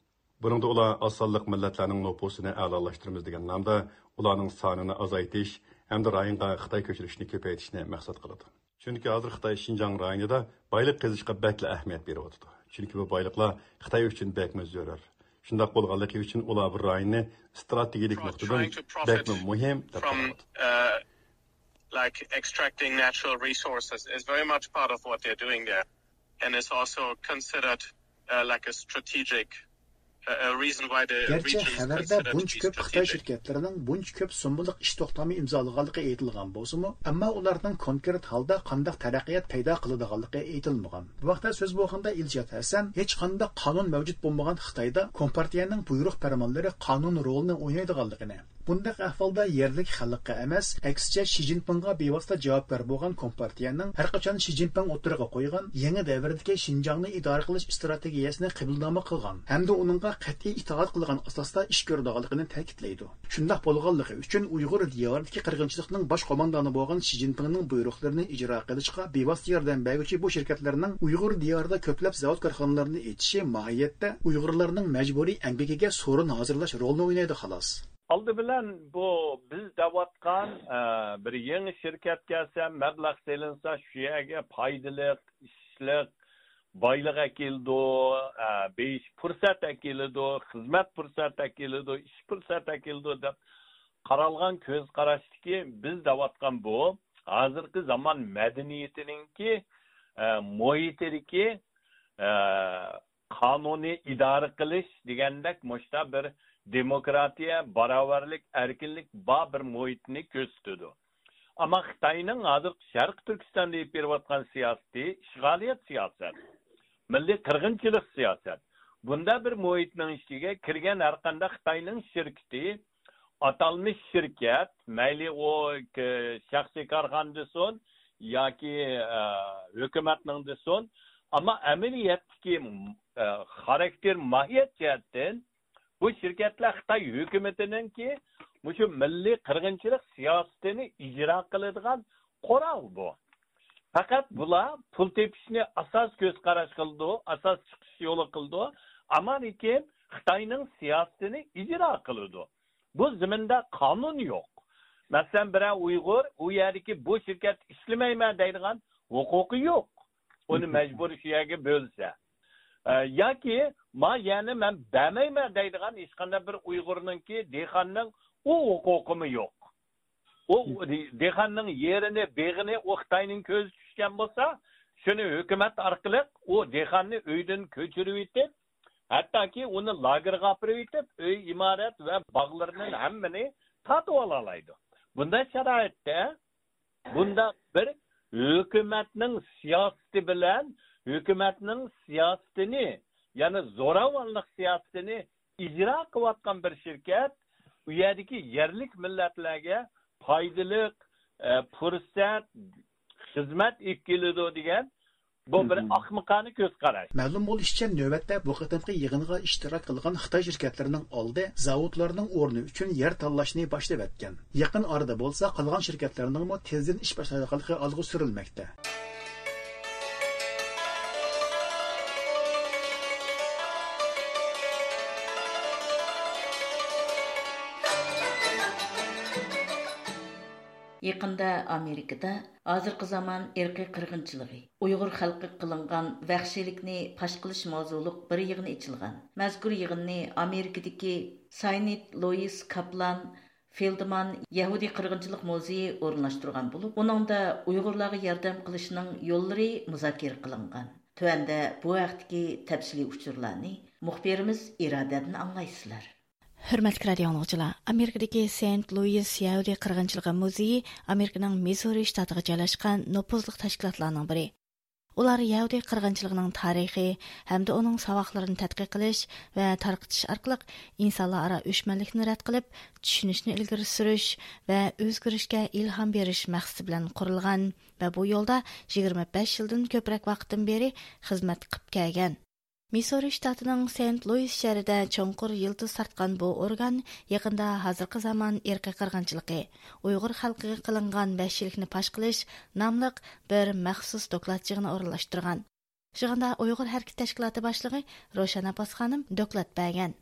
Buningda ular asanlıq millətlərinin nüfusunu əlalaşdırmız degan namda ularning sonini azaytish hamda rayonga Xitoy ko'chirishni ko'paytirishni maqsad qiladi. Chunki hozir Xitoy Xinjiang rayonida boylik qazishga bakla. Chunki bu boyliklar Xitoy uchun bakmi zo'rar. Şundaq bolğanlığı üçün nuqtadan деп like extracting natural resources is very much part of what they're doing there. And is also considered uh, like a strategic garchi xabarda buncha ko'p xitoy shirkatlarining buncha ko'p so'mliq ish to'xtami imzolaganligi aytilgan bo'lsimi ammo ularning konkret holda qandaq taraqqiyot paydo qiladiganligi aytilmagan bu vaqtda so'z bo'lganda iljat hasan hech qanday qonun mavjud bo'lmagan xitoyda kompartiyaning buyruq farmonlari qonun rolini o'ynaydiganligini Bundaq ahvolda yerlik xalqqa emas, aksicha Xi Jinpingga bevosita javobgar bo'lgan Kompartiyaning har qachon Xi Jinping o'tiriga qo'ygan yangi davrdagi Xinjiangni idora qilish strategiyasini qabulnoma qilgan hamda uningga qat'iy itoat qilgan asosda ish ko'radiganligini ta'kidlaydi. Shundoq bo'lganligi uchun Uyg'ur diyoridagi qirg'inchilikning bosh qo'mondoni bo'lgan Xi Jinpingning buyruqlarini ijro qilishga bevosita yordam beruvchi bu shirkatlarning Uyg'ur diyorida ko'plab zavod korxonalarini etishi mohiyatda Uyg'urlarning majburiy amgakiga so'rin hozirlash rolini o'ynaydi xolos. Oldi bilan bu biz davotgan e, bir yangi shirkat kelsa mablag' selinsa shu yerga foydali ishliq boylik keldi e, besh fursat keladi xizmat fursat keladi ish fursat keladi deb qaralgan ko'z qarashdiki biz davotgan bu hozirgi zamon madaniyatiningki e, e, qonuniy idora qilish degandek mushta bir demokratiya barobarlik erkinlik bor bir muhitni ko'rsatadi ammo xitoyning hozir sharq turkiston deb berayotgan siyosati ishg'oliyat siyosat milliy qirg'inchilik siyosat bunda bir muhitning ichiga kirgan har qanday xitoyning shirkati atalmish shirkat mayli u shaxsiy korxona desin yoki e, hukumatning desin ammo amaliyotdagi e, bu shirkatlar xitoy hukumatiningki shu milliy qirg'inchilik siyosatini ijro qiladigan qo'rov bu. Faqat bular pul tepishni asos ko'z qarash qildi asos chiqish yo'li qildi ammo lekin xitoyning siyosatini ijro qiladi. Bu ziminda qonun yo'q. Masalan biror uyg'ur u yerdagi bu shirkat ishlamayman deydigan huquqi yo'q. Uni majbur shu yerga bo'lsa. Yoki ma ya'ni man bermayman deydigan hech qanday bir uyg'urningki dehqonning u huquqimi yo'q. U dehqonning yerini beg'ini u xitoyning ko'zi tushgan bo'lsa shuni hukumat orqali u dehqonni uydan ko'chirib yetib hattoki uni lagerga olib yetib uy imorat va bog'larni hammani tatib olalaydi bunday sharoitda bunda bir hukumatning siyosati bilan hukumatning siyosatini ya'ni zo'ravonlik siyosatini ijro qilayotgan bir shirkat u yerdagi yerlik millatlarga foydali e, fursat xizmat keladi degan bu bir ahmiqona ko'z qarash. Ma'lum bo'lishicha navbatda bu qatimqi yig'inga ishtirok qilgan xitoy shirkatlarining oldi zavodlarning o'rni uchun yer tanlashni boshlab o'tgan yaqin orada bo'lsa qolgan shirkatlarning tezdan ish boshlaydiganligi olg'a surilmoqda Якында Америкада азыркы заман эркий кыргынчылыгы, Uygur халкы кылынган вахшийликни паш кылыш мавзулук бер йыгын ичилган. Мәзкур йыгынны Америкадагы Сайнит Луис Каплан Филдман Яһуди кыргынчылык музее орынлаштырган булып, уның да уйгырларга ярдәм кылышның юллары музакир кылынган. Төәндә бу. Hürmetli radio anlıqçılar, Amerikadagi St. Louis Yahudi qirg'inchiligi muzeyi Amerikaning Missouri shtatiga joylashgan nopuzliq tashkilotlarning biri. Ular Yahudi qirg'inchiligining tarixi hamda uning saboqlarini tadqiq qilish va tarqitish orqali insonlar aro o'shmanlikni rad qilib, tushunishni ilgari surish va o'zgarishga ilhom berish maqsadi bilan qurilgan va bu yo'lda 25 yildan ko'proq vaqtdan beri xizmat qilib kelgan. Миссури штатының Сент-Луис шәридә чоңқур йылтыз сарткан бу орган якында хәзерге заман ирке кыргынчылыгы, уйгыр халкыга кылынган вәхшилекне паш кылыш намлык бер махсус доклад чыгыны орынлаштырган. Чыгында уйгыр хәрәкәт тәшкилаты башлыгы Рошана Пасханым доклад бәгән.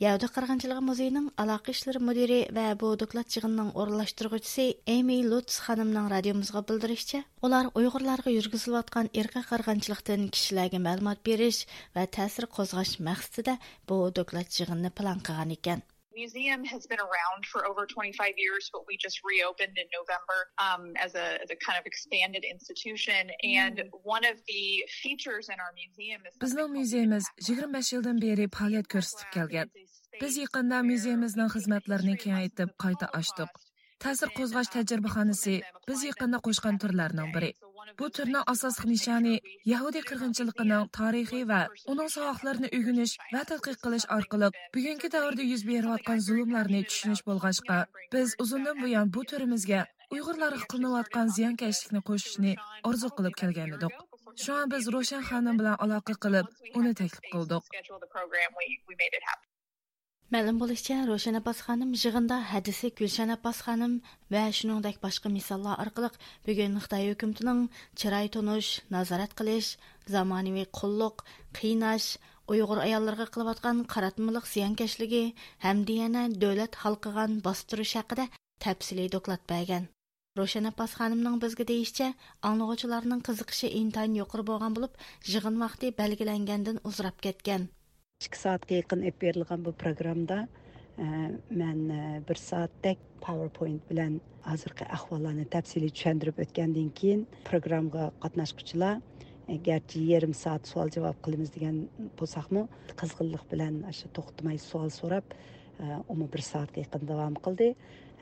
Яуды қырғынчылығы музейінің алақы ішлері müdiri və bu доклад жығынның орынлаштырғычысы Эми Лутс ханымның радиомызға білдірішчә, олар ұйғырларға жүргізіліп атқан ирқи қырғынчылықтан кішілерге мәлімет беріш və тәсір қозғаш мақсатында bu доклад жығынны план қылған екен. Museum has been around for over 25 years, but we just reopened in November um, as, a, as a kind of expanded institution. And one of the features in our museum is Bizning muzeyimiz 25 yildan beri faoliyat ko'rsatib kelgan. Biz yaqinda muzeyimizning xizmatlarini kengaytirib qayta ochdik. Ta'sir qo'zg'ash tajribaxonasi biz yaqinda qo'shgan turlarning biri. Bu turning asosiy nishoni Yahudiy qirg'inchiligining tarixi va uning savoqlarini o'rganish va tadqiq qilish orqali bugungi davrda yuz berayotgan zulmlarni tushunish bo'lg'achqa, biz uzundan buyon bu turimizga Uyg'urlarga qilinayotgan ziyonkashlikni qo'shishni orzu qilib kelgan edik. Shu an biz Roshan xonim bilan aloqa qilib, uni taklif qildik. Мәлім болышча, Рошен Аббас ханым жығында әдісі Күлшен Аббас ханым вә шуныңдәк башқы мисалла арқылық бүген ұқтай өкімтінің чырай тоныш, назарат қылеш, заманеви құллық, қиынаш, ұйғыр аялырға қылып атқан қаратмылық зиянкәшлігі әмді әмдіяна дөләт халқыған бастыру шақыда тәпсілей доклад бәген. Рошен Апас ханымның бізгі дейішчә, аңлығычыларының қызықшы интайын йоқыр болған болып, жығын вақты бәлгіләнгенден ұзырап кеткен. 2 saatga yaqin ep berilgan bu programmada e, men e, bir soatdek powerpoint bilan hozirgi ahvollarni tafsiliy tushuntirib o'tgandan keyin programmaga qatnashuvchilar e, garchi yarim soat savol javob qilamiz degan bo'lsaqmi qizg'inlik bilan shu to'xtamay savol so'rab umi bir soatga yaqin davom qildi.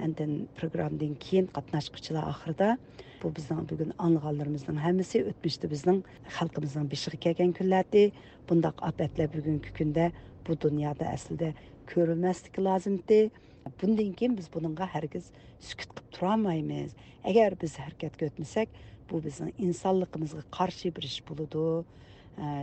әнден программдан кейін катнашкычылар ақырда. бу біздің бүгін аңлаганларыбызның һәммәсе өтмиште біздің халқымыздың бешиге кергән көннәрдә бундак апатлар бүгенге көндә бу дөньяда әслидә көрелмәслек лазымды. Bundan keyin biz buningga hargiz sukut qilib turolmaymiz. Agar biz harakatga o'tmasak, bu bizning insonligimizga qarshi bir ish.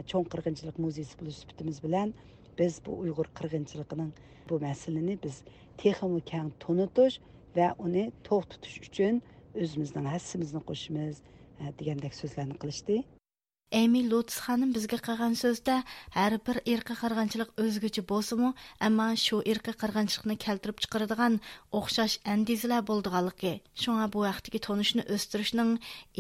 Cho'ng qirg'inchilik muzeysi bo'lish bilan biz bu uyg'ur qirg'inchiligining bu masalani biz texmi kang tunutish va uni to'xtatish uchun o'zimizning hassimizni qo'shimiz e, degandek so'zlarni qilishdi Эми Лотс ханым bizga qilgan so'zda har бир irqi qirg'inchilik o'zgacha bo'lsa-mu, ammo shu irqi qirg'inchilikni keltirib chiqaradigan o'xshash andizalar bo'ldiganligi, бу bu vaqtdagi tonishni o'stirishning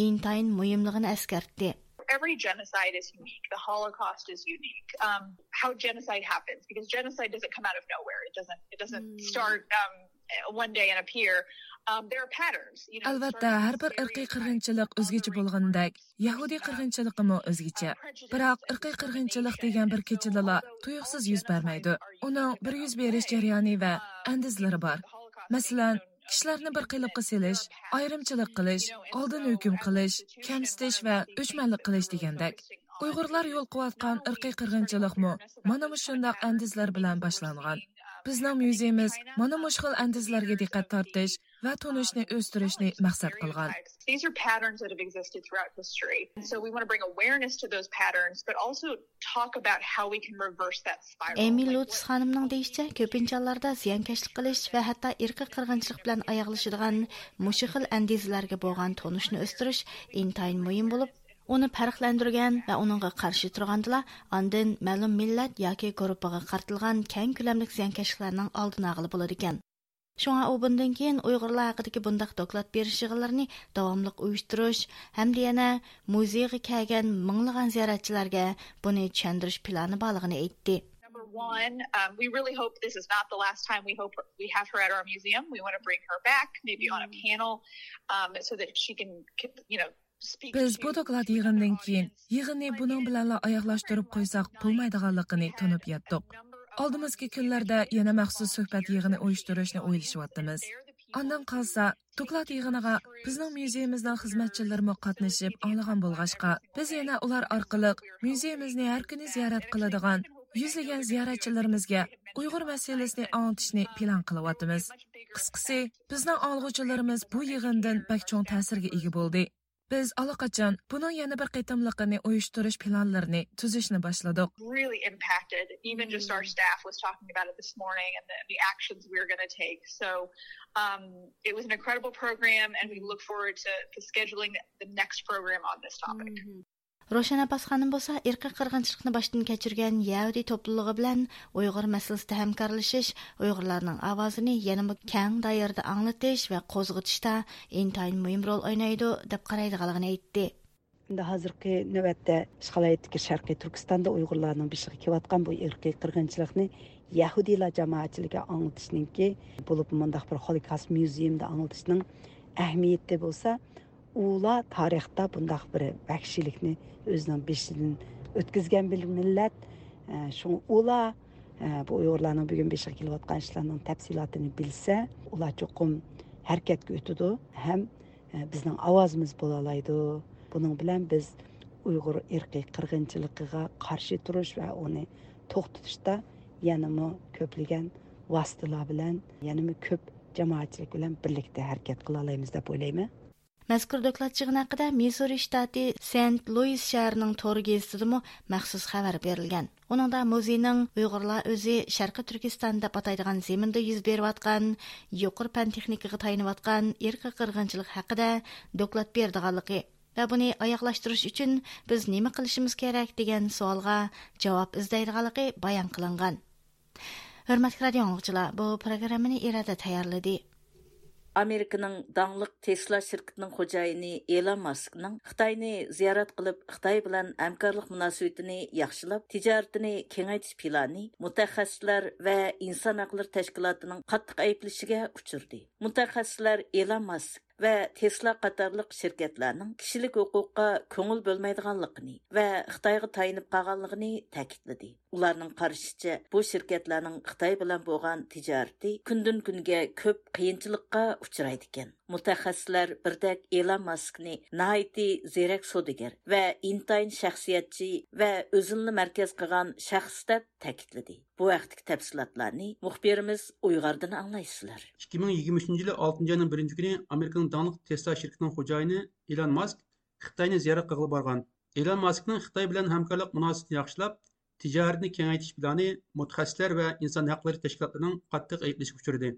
intayin muhimligini eskartdi. Every genocide is unique. The Holocaust is unique. Um, how genocide happens, because genocide doesn't come out of nowhere. It doesn't. It doesn't mm. start um, one day and appear. Um, there are patterns. You know, Albatta, har bir irqiy qirg'inchilik o'zgacha bo'lgandek, Yahudiy qirg'inchiligi ham o'zgacha. Biroq irqiy qirg'inchilik degan bir kechilala tuyuqsiz yuz bermaydi. Uning bir yuz berish jarayoni va andizlari bor. Masalan, kishilarni bir qiyliqqa selish ayrimchilik qilish oldin hukm qilish kamsitish va o'chmanlik qilish degandek uyg'urlar yo'l qilayotgan irqiy qirg'inchilikmi mana shundoq andizlar bilan boshlangan. Bizning muzeyimiz mana mush andizlarga diqqat tortish va tunishni o'stirishni maqsad qilgan These are patterns that have existed throughout history. And so we want to bring awareness to those patterns, but also talk about how we can reverse that spiral. Emil Lutz xanımның deyişçə, köpinçə hallarda ziyankeşlik qilish və hətta irqi qırğınçılıq bilan ayaqlaşıdığan muşu xil əndizlərə bolğan tonuşni östürüş intayin mühim olub, Оны фарқландырган ва уныңга каршы тургандыла, андан мәлум милләт яки группага картылган кәң күләмлек зыянкәшләрнең алдын агылы булыр икән. Шуңа у bundan keyin Уйгырлар хакындагы бундак доклад бериш йыгынларны дәвамлык уйыштырыш һәм яна музейга килгән мыңлаган зияратчыларга буны төшендериш планы барлыгын әйтте. One, um, we really hope this is not the last time we hope we have her at our museum. We want to bring her back, maybe on a panel, um, so that she can, you know, Biz bu doklad keyin bilanla. Oldimizgi kunlarda yana maxsus suhbat yig'ini uyushtirishni o'ylashyapmiz. andan qolsa, doklad yig'iniga bizning muzeyimizning xizmatchilarimi qatnashib olgan bo'lg'ashqa, biz yana ular orqali muzeyimizni har kuni ziyorat qiladigan yuzlagan ziyoratchilarimizga Uyg'ur masalasini anglitishni plan qilyapmiz. Qisqasi, bizning olg'uvchilarimiz bu yig'indan bak cho'ng ta'sirga ega bo'ldi. Biz allaqachon buning yana bir qitimliqini uyushtirish planlarini tuzishni boshladik. Really impacted. Even just our staff was talking about it this morning and the, the actions we're going to take. So um, it was an incredible program and we look forward to, to scheduling the next program on this topic. Mm -hmm. Рошан Апас ханым болса, ирқи қырғыншылықны баштан кечірген яуди топлылығы білән уйғыр мәсілісті хәмкарлышыш, уйғырларның авазыны янымы кәң дайырды аңлытыш вә қозғытышта ентайын мұйым рол ойнайды, деп қарайдығалығын айтты. Şimdi hazırki növətdə işğal etdiki bu irqi qırğınçılıqni Yahudiyla cemaatçiliğe anlatışının бір bolsa, ular tarixda bundaq bir vahshiylikni o'zining beshidan o'tkazgan bir millat. Shu ular bu uyg'urlarning bugun beshiga kelayotgan ishlarning tafsilotini bilsa ular cho'qim harakatga o'tadi. Ham bizning ovozimiz bo'la oladi. Buning bilan biz uyg'ur irqiy qirg'inchiligiga qarshi turish va uni to'xtatishda yanami ko'plagan vositalar bilan yanami ko'p jamoatchilik bilan birlikda harakat qila olamiz deb o'ylayman Мәзкур доклад чыгын хакында Миссури штаты Сент-Луис шәһәренең тор гезитидә махсус хәбәр берилгән. Уныңда музейның уйгырлар үзе Шәрқи Түркистан дип атайдыган земинде йөз берип аткан, юқор фән техникага таянып аткан ирқи кыргынчылык хакында доклад бердиганлыгы ва буны аяклаштырыш өчен без нима кылышыбыз кирәк дигән суалга җавап издәйдиганлыгы баян кылынган. Хөрмәтле радио бу программаны ирада таярлады. Американың даңлык Tesla şirketining xo'jayini Elon Muskning Xitoyni ziyorat qilib, Xitoy bilan hamkorlik munosabatini yaxshilab, tijoratini kengaytirish plani mutaxassislar va inson huquqlari tashkilotining qattiq ayblashiga uchirdi. Mutaxassislar Elon və Tesla qatarlıq şirkətlərinin kişilik hüquqqa көңіл бөлмəydiğanlığını və Xitayğa tayınıb qalğanlığını təkidlədi. Onların qarışıcı bu şirkətlərin Xitay bilan bolğan ticarəti gündən-güнгə köp qiyinçilikqa uçraydı ekan. Mutaxəssislər birdək Elon Muskni nəhayəti zərək sodigar və intayn şəxsiyyətçi və özünü mərkəz qılğan şəxs deb təkidlədi. Bu vaqtdagi tafsilotlarni muxbirimiz Uyg'urdan anglaysizlar. 2023 yili 6 ayning 1 kuni Amerikaning donliq Tesla shirkatining xo'jayini Elon Musk Xitoyni ziyorat qilib borgan. Elon Muskning Xitoy bilan hamkorlik munosabatini yaxshilab, tijoratni kengaytirish bilani mutaxassislar va inson huquqlari tashkilotlarining qattiq ayblashga uchradi.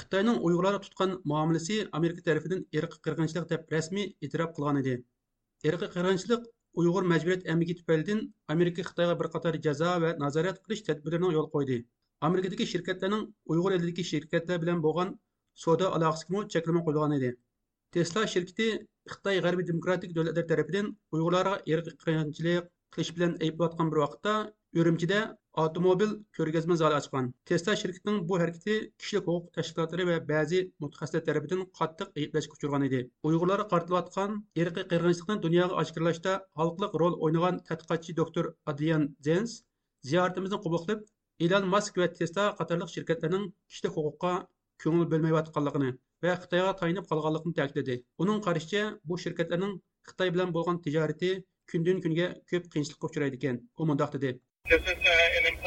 Xitoyning Uyg'urlarga tutgan muomalasi Amerika tomonidan irqi qirg'inchilik deb rasmiy e'tirof qilgan edi. Irqi qirg'inchilik uyg'ur majburiyat әмгеки tufaylidan amerika xitoyga bir qator jazo va nazorat qilish tadbirlarini yo'l qo'ydi. Amerikadagi shirkatlarning uyg'ur elidagi shirkatlar bilan bo'lgan savdo aloqasiga cheklama qo'yilgan edi. Tesla shirkati xitoy g'arbiy demokratik davlatlar tarafidan uyg'urlarga irqiy qilish bilan ayblayotgan bir vaqtda urumchida avtomobil ko'rgazma zali ochgan. Tesla shirkatining bu harakati kishilik huquq tashkilotlari va ba'zi mutaxassislar tarafidan qattiq ayblashga uchragan edi. Uyg'urlarga qaratilayotgan irqiy qirg'inchilikni dunyoga oshkorlashda xalqliq rol o'ynagan tadqiqotchi doktor adrian zens ziyoratimizni qabul qilib ilon mask va tesla qatorliq shirkatlarning kishilik huquqqa ko'ngil bo'lmayotganligini va xitoyga tayinib qolganligini ta'kidladi. Uning qarashicha bu shirkatlarning xitoy bilan bo'lgan tijorati kundan kunga ko'p qiyinchilikqa uchraydi ekan. U mundoq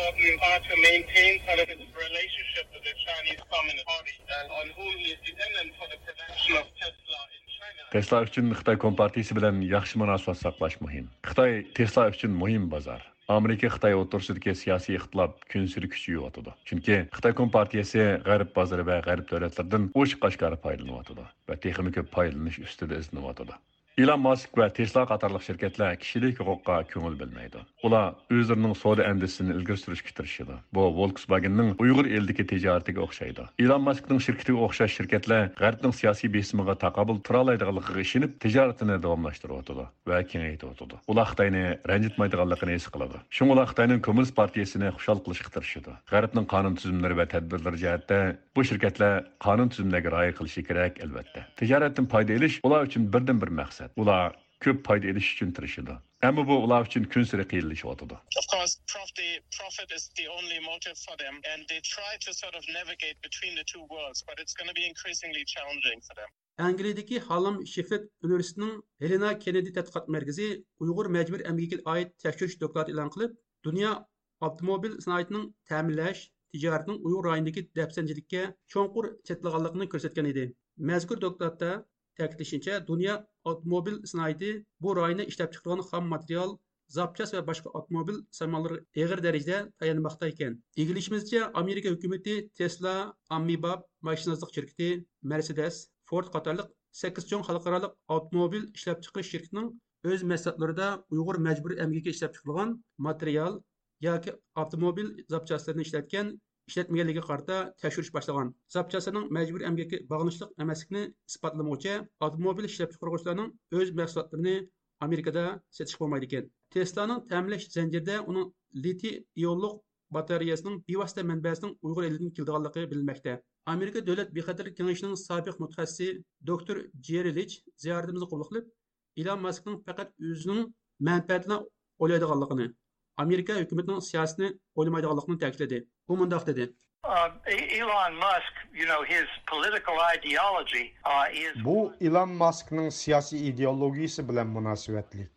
important part to maintain sort of its relationship with the Chinese Communist Party on whom he is dependent for the production of Tesla in China. Tesla uchun Xitoy Kompartiyasi bilan yaxshi munosabat saqlash muhim. Xitoy Tesla uchun muhim bozor. Amerika Xitoy o'rtasidagi siyosiy ixtilof kun sari kuchayotidi. Chunki Xitoy Kompartiyasi G'arb bozori va G'arb davlatlardan ochiq oshkora foydalanyotidi va texnika ko'p foydalanish ustida izlanyotidi. Elon Musk və Tesla qatarlıq şirkətlər kişilik hüquqqa köngül bilməydi. Ular özlərinin soda əndisini ilgir sürüşkə tirişidi. Bu Volkswagen-nin Uyğur eldəki ticarətinə oxşaydı. Elon Musk'ın şirkəti oxşar şirkətlər Qərbin siyasi besimiga taqabul tura alaydiganlığına işinib ticarətini davamlaşdırıb otudu və kengaytib otudu. Ular Xitayni rəncitməydiganlığını his qıldı. Şun ular Xitayning Komünist partiyasini xushal qilishga tirishdi. Qərbin qanun tüzümləri və tədbirləri cəhətdə bu şirkətlər qanun tüzümlərinə rioya qilishi kerak, əlbəttə. Ticarətdən fayda olish ular üçün birdən bir məqsəd. Maqsad ular ko'p foyda elish uchun tirishadi ammo bu ular uchun kun sari qiyinlashyotidi profit, is the only motive for them and they try to sort of navigate between the two worlds but it's going to be increasingly challenging for them. Angliyadagi Hallam Sheffield universitetining Helena Kennedy tadqiqot markazi Uyg'ur majbur amgiga oid tekshirish dokladi e'lon qilib, dunyo avtomobil sanoatining ta'minlash tijoratining Uyg'ur rayonidagi dafsanchilikka cho'nqur chetlaganligini ko'rsatgan edi. Mazkur dokladda ta'kidlashicha dunyo avtomobil sanoati bu rayonni ishlab chiqargan xom material zapchas va boshqa avtomobil samollari eg'ir darajada tayanmoqda ekan. Egilishimizcha amerika hukumati tesla ammibab mashinazlik shirkati mercedes ford qatorliq sakkiz cho'ng xalqaroliq avtomobil ishlab chiqarish shirkitining o'z mahsulotlarida uyg'ur majburiy emgakka ishlab chiqilgan material yoki avtomobil zapchastlarini ishlatgan ishlatmaganligiga qarata tekshirish boshlagan. Zapchastlarning majburiy amgakka bog'liqlik emasligini isbotlamoqchi avtomobil ishlab chiqaruvchilarning o'z mahsulotlarini amerikada sotish bo'lmaydi ekan. Teslaning ta'minlash zanjirida uning litiy ionliq batareyasining bevosita manbasining uyg'ur elidan kelganligi bilinmoqda. Amerika davlat bexatarlik kengashining sobiq mutaxassisi doktor jeri lich ziyoratimizni qabul qilib ilon maskning faqat o'zining manfaatini o'ylaydiganligini amerika hukumatining siyosatini o'ylamaydiganligini ta'kidladi u mundoq dedi Uh, Elon Musk, you know, his political ideology uh, is. Bu Elon Musk'ning siyosiy ideologiyasi bilan munosabatlik.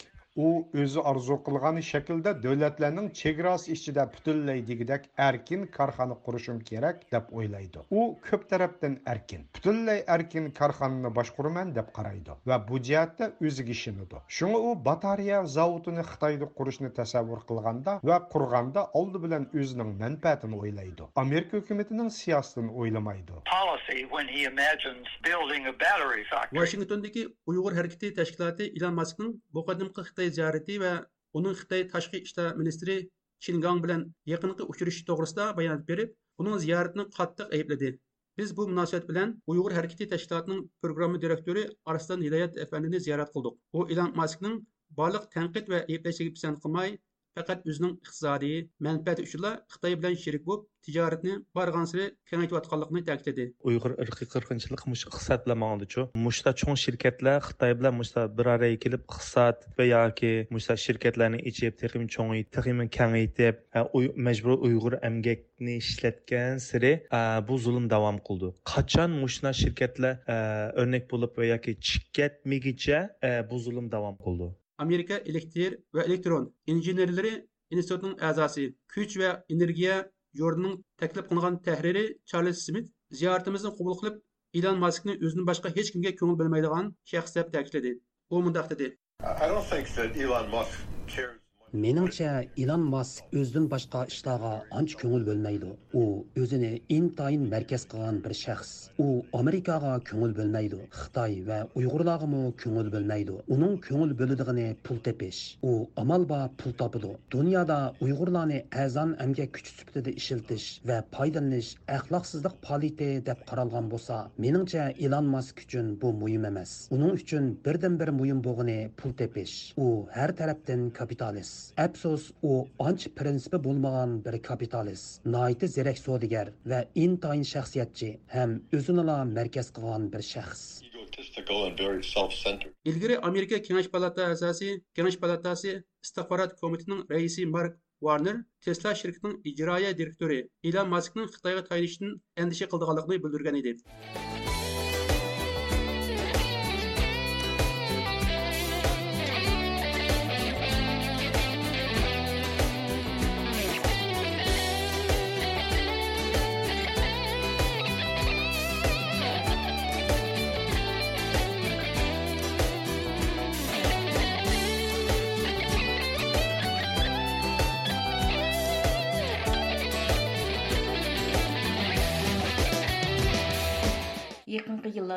U o'zi orzu qilgan shaklda davlatlarning chegarasi ichida butunlay degidek erkin korxona qurishim kerak deb o'ylaydi. U ko'p tarafdan erkin butunlay erkin korxonani boshquraman deb qaraydi va bu jihatda o'ziga ishonadi. Shunga u batareya zavodini xitoyda qurishni tasavvur qilganda va qurganda oldi bilan o'zining manfaatini o'ylaydi. Amerika hukumatining siyosatini o'ylamaydi. Washingtondagi uyg'ur harakati tashkiloti ilon maskning bu qadimgi xitoy xitoy ziyorati va uning xitoy tashqi ishlar ministri chingang bilan yaqinqi uchrashish to'g'risida bayonot berib uning ziyoratini qattiq aybladi. Biz bu munosabat bilan uyg'ur harakati tashkilotining programma direktori arslan hidoyat afandini ziyorat qildik. U ilon maskning barliq tanqid va ayblashiga pisand qilmay faqat o'zining iqtisodiy manfaati uchunla xitoy bilan sherik bo'lib tijoratni borgansiri kengaytayotganligini ta'kidladi. Uyg'ur irqiy qirg'inchilik mush iqtisod bilan mangdichu mushta cho'ng shirkatlar xitoy bilan mushta bir araya kelib iqtisod va yoki mushta shirkatlarni ichib texim chongi texim kengaytib majburiy uyg'ur amgakni ishlatgan siri bu zulm davom qildi. Qachon mushna shirkatlar o'rnak bo'lib yoki chikkatmigicha bu zulm davom qildi? Amerika elektr va elektron injenerlari institutining a'zosi kuch va energiya jordining taklif qilingan tahriri charles smit ziyoratimizni qabul qilib ilon maskni o'zidan boshqa hech kimga ko'ngil bilmaydigan shaxs deb ta'kidladi. U mundoq dedi. Meningcha ilon mask o'zidan boshqa ishlarga ancha ko'ngil bo'lmaydi. U o'zini intayin markaz qilgan bir shaxs. U amerikaga ko'ngil bo'lmaydi xitoy va uyg'urlargami ko'ngil bo'lmaydi. Uning ko'ngil bo'ladigini pul tepish. U amal bor pul topidi dunyoda uyg'urlarni azon amgak kuch sifatida ishiltish va foydalanish axloqsizlik politi deb qaralgan bo'lsa meningcha ilon mask uchun bu muhim emas. Uning uchun birdan bir muhim bo'lgani pul tepish. U har tarafdan kapitalist. Afsus u ancha prinsipi bo'lmagan bir kapitalist noiti zerak savdogar va intayin shaxsiyatchi ham o'zinila markaz qilgan bir shaxs ilgari amerika kengash palata a'zosi kengash palatasi istixborot komitetining raisi mark warner tesla shirkatining ijroiya direktori ilon maskning xitoyga tayinishidan andisha qildiganligini bildirgan edi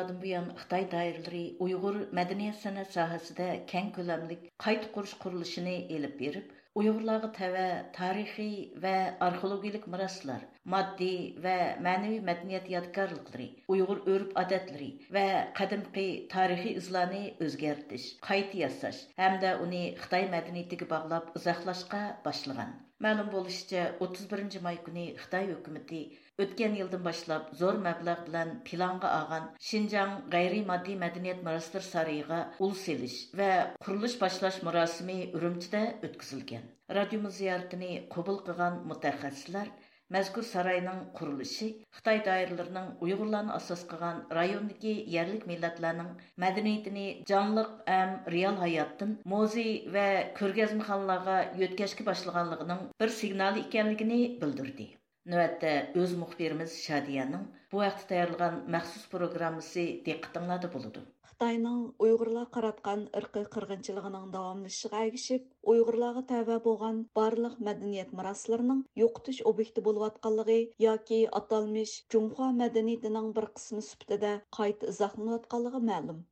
Yillardan buyon Xitoy doiralari Uyg'ur madaniyat san'at sohasida keng ko'lamlik qayta qurish qurilishini elib berib, Uyg'urlarga tava tarixiy va arxeologik miroslar, moddiy va ma'naviy madaniyat yodgorliklari, Uyg'ur urf-odatlari va qadimgi tarixiy izlarni o'zgartish, qayta yasash hamda uni Xitoy madaniyatiga bog'lab uzoqlashga boshlagan. Ma'lum bo'lishicha, 31 may kuni Xitoy hukumatı Өткен yildan boshlab зор mablag' bilan planga olgan shinjang g'ayriy moddiy madaniyat miroslar saroyiga ul selish va qurilish boshlash murosimi urumchida o'tkazilgan Радиомы ziyoratini qabul qilgan mutaxassislar Мәзкур сарайның құрылышы Қытай дайырларының ұйғырларны асас қылған райондегі ерлік милләтләрнең мәдәниятене жанлык әм реал хаяттан музей вә күргәзмәханларга йөткәшке башлаганлыгының бер сигналы икәнлегене белдерде. Növətdə öz müxbirimiz Şadiyanın bu vaxt tayarlanan məxsus proqramısı diqqətinizdə buludu. Xitayning Uyğurlar qaratqan irqi qırğınçılığının davamlışığa ergişib, Uyğurlarga təvə bolğan barlıq mədəniyyət miraslarının yoqtuş obyekti bolub atqanlığı yoki atalmış Cunhua mədəniyyətinin bir qismi sübtədə qayt izahlanıb atqanlığı ma'lum.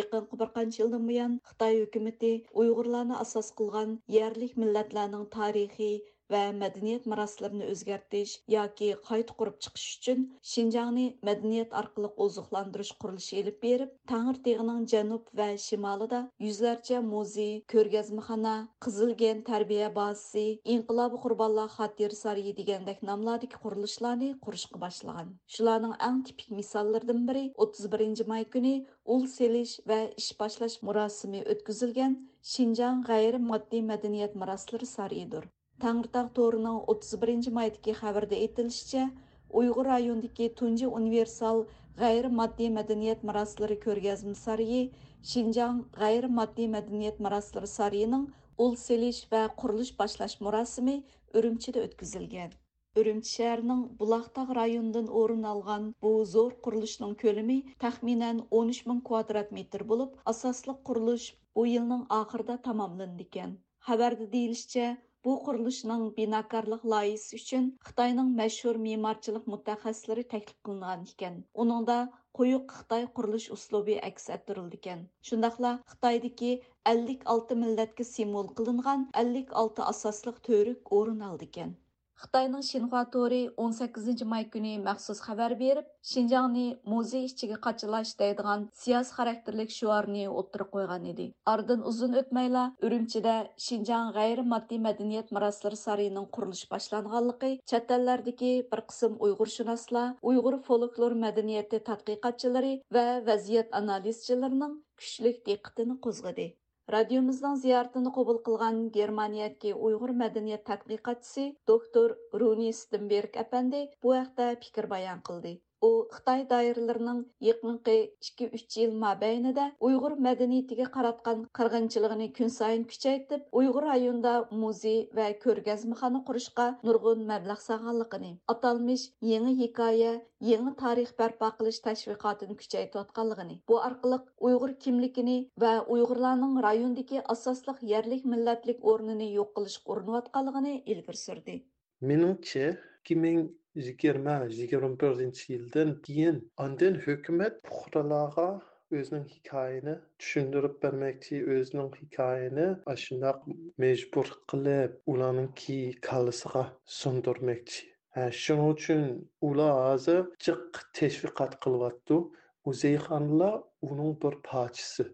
Yaqinqi bir qancha yildan buyon Xitoy hukumati Uyg'urlarni asos qilgan yerlik millatlarning tarixiy və mədəniyyət mərasımlarını özgərtiş yoki qayta qurub chiqish uchun Şinjanni mədəniyyət orqali ozuqlantirish qurilishi elib berib, Tağırtığının cənub və şimalında yüzlərcə muzey, ko'rgazmaxona, Qizilgen tarbiya bazasi, Inqilob qurbonlar xatir saryi degandek nomlardagi qurilishlarni qurishga boshlagan. Shularning eng tipik misollaridan biri 31 may kuni ul selish və iş başlaş murasimi ötküzülgən Şincan Gayri Maddi Mədəniyyət Mərasları Sarıdır. Таңғытақ торының 31 майдagi xabarda aytilishicha, Uyg'ur rayonidagi tunji universal g'ayri-moddiy madaniyat maroslari ko'rgazma saryi Шинжаң g'ayri-moddiy madaniyat maroslari saryining ul selish va qurilish boshlash murosimi Үрімчіде өткізілген. Үрімчі шәрінің Бұлақтақ райондың орын алған бұл зор құрылышның көлемі тәхминен 13 квадрат метр болып, асаслық құрылыш бұл ақырда тамамланды екен. Хабарды дейілішчә, Bu qurilishning binokorlik loyihasi uchun Xitoyning mashhur me'morchilik mutaxassislari taklif qilingan ekan. Uningda quyuq Xitoy qurilish uslubi aks ettirildi ekan. Shundaqla Xitoydagi 56 millatga simvol qilingan 56 asosliq to'rik o'rin oldi ekan. Xitayning Xinhua tori 18 may kuni maxsus xabar berib, Xinjiangni muzey ichiga qachilash deydigan siyosiy xarakterlik shuarni o'ttirib qo'ygan edi. Ardın uzun o'tmayla Urumchida Xinjiang g'ayri moddiy madaniyat maroslari sarayining qurilishi boshlanganligi chet ellardagi bir qism Uyg'urshunoslar, Uyg'ur folklor madaniyati tadqiqotchilari va vaziyat analizchilarining kuchlik diqqatini qo'zg'adi радиомыздың зияртын қобыл қылған Германиядки ұйғыр мәдениет тадқиқатчысы доктор Руни Стенберг әпәнди бу хакта қылды. баян қылды u xitoy doiralarining yaqinqi ikki uch yil mobaynida uyg'ur madaniyatiga qaratgan qirg'inchiligini kun sayin kuchaytirib uyg'ur rayonida muzey va ko'rgazmaxona qurishga nurg'un mablag' sag'anligini atalmish yangi hikoya yangi tarix barpo qilish tashviqotini kuchaytayotganligini bu orqali uyg'ur kimligini va uyg'urlarning rayondagi asosliq yerlik millatlik o'rnini yo'q qilishga urinayotganligini ilgari surdi. Meningcha ikki ming yigirma yigirma birinchi yildan keyin andin hukumat puxtalarga o'zining hikoyani tushuntirib bermoqchi o'zining hikoyani shundoq majbur qilib ularninki kallasiga so'ndirmoqchi. Shuning uchun ular hozir jiq tashviqot qilyapti. Muzeyxonlar uning bir parchasi.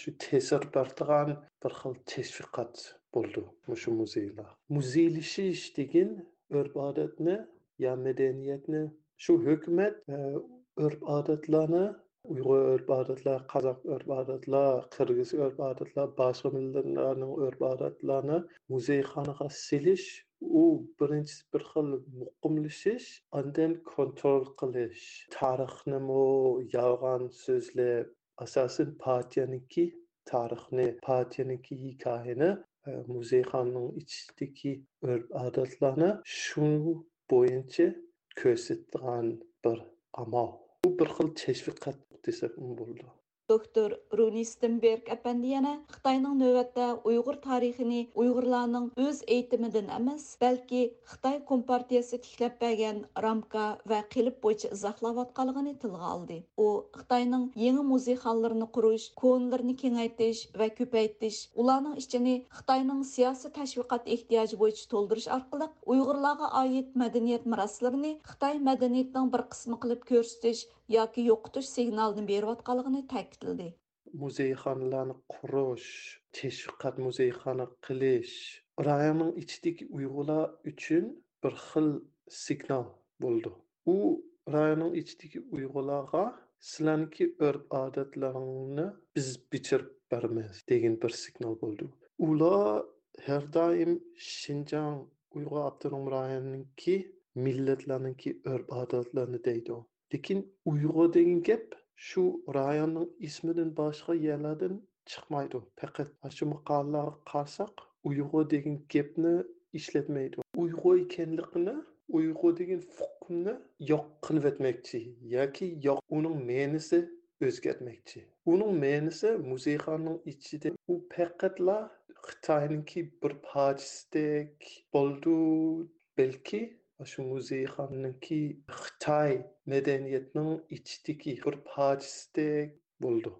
Shu ta'sir berdigan bir xil tashviqot bo'ldi shu muzeylar. Muzeylashish degan urf odatni ya medeniyetni shu hukumat urf e, odatlarni uyg'ur urf odatlar qozoq urf odatlar qirg'iz urf odatlar boshqa millatlarning urf odatlarini muzeyxonaga silish u birinchi bir xil muqimlashish undan kontrol qilish. Tarixnimi yolg'on so'zlab asosan partiyaniki tarixni partiyaniki hikoyani e, muzeyxonaning ichidagi urf odatlarni shu bo'yicha ko'rsatgan bir amal bu bir xil tashviqot desak bo'ldi. Доктор Руни Стенберг әпәнди яна Хытайның нөвәттә уйгыр тарихын уйгырларның үз әйтимидән эмас, бәлки Хытай компартиясе тикләп бәгән рамка ва кылып буенча изахлап атканлыгын тилгә алды. У Хытайның яңа музейханларын курыш, конларны киңәйтеш ва көпәйтеш, уларның ичене Хытайның сиясәт тәшвиқат ихтияҗы буенча толдырыш аркылы уйгырларга аит мәдәният мирасларын Хытай мәдәниятының bir qismi qilib ko'rsatish yoki yo'qotish signalini berayotganligini ta'kidladi. Muzeyxonalarni qurish tashviqot muzeyxona qilish rayonning ichidagi uyg'urlar uchun bir xil signal bo'ldi. U rayonning ichidagi uyg'urlarga sizlarniki urf odatlaringni biz bichirib beramiz degan bir signal bo'ldi. Ular har doim shinjang uyg'ur abtonom rayoniniki millatlarniki urf odatlarini deydi. Lekin uyg'ur degan gap shu rayonning ismidan boshqa yerlardan chiqmaydi faqat shu maqolalarga qarasak uyg'ur degan gapni ishlatmaydi uyg'ur ekanligini uyg'ur degan hukmni yo'q qilib o'tmoqchi yoki yo'q uning ma'nisi o'zgartmoqchi uning ma'nisi muzeyxonning ichida. U faqatla xitoyniki bir parchasidek bo'ldi balki shu muzeyxonniki xitoy madaniyatining ichidagi bir parchasidek bo'ldi.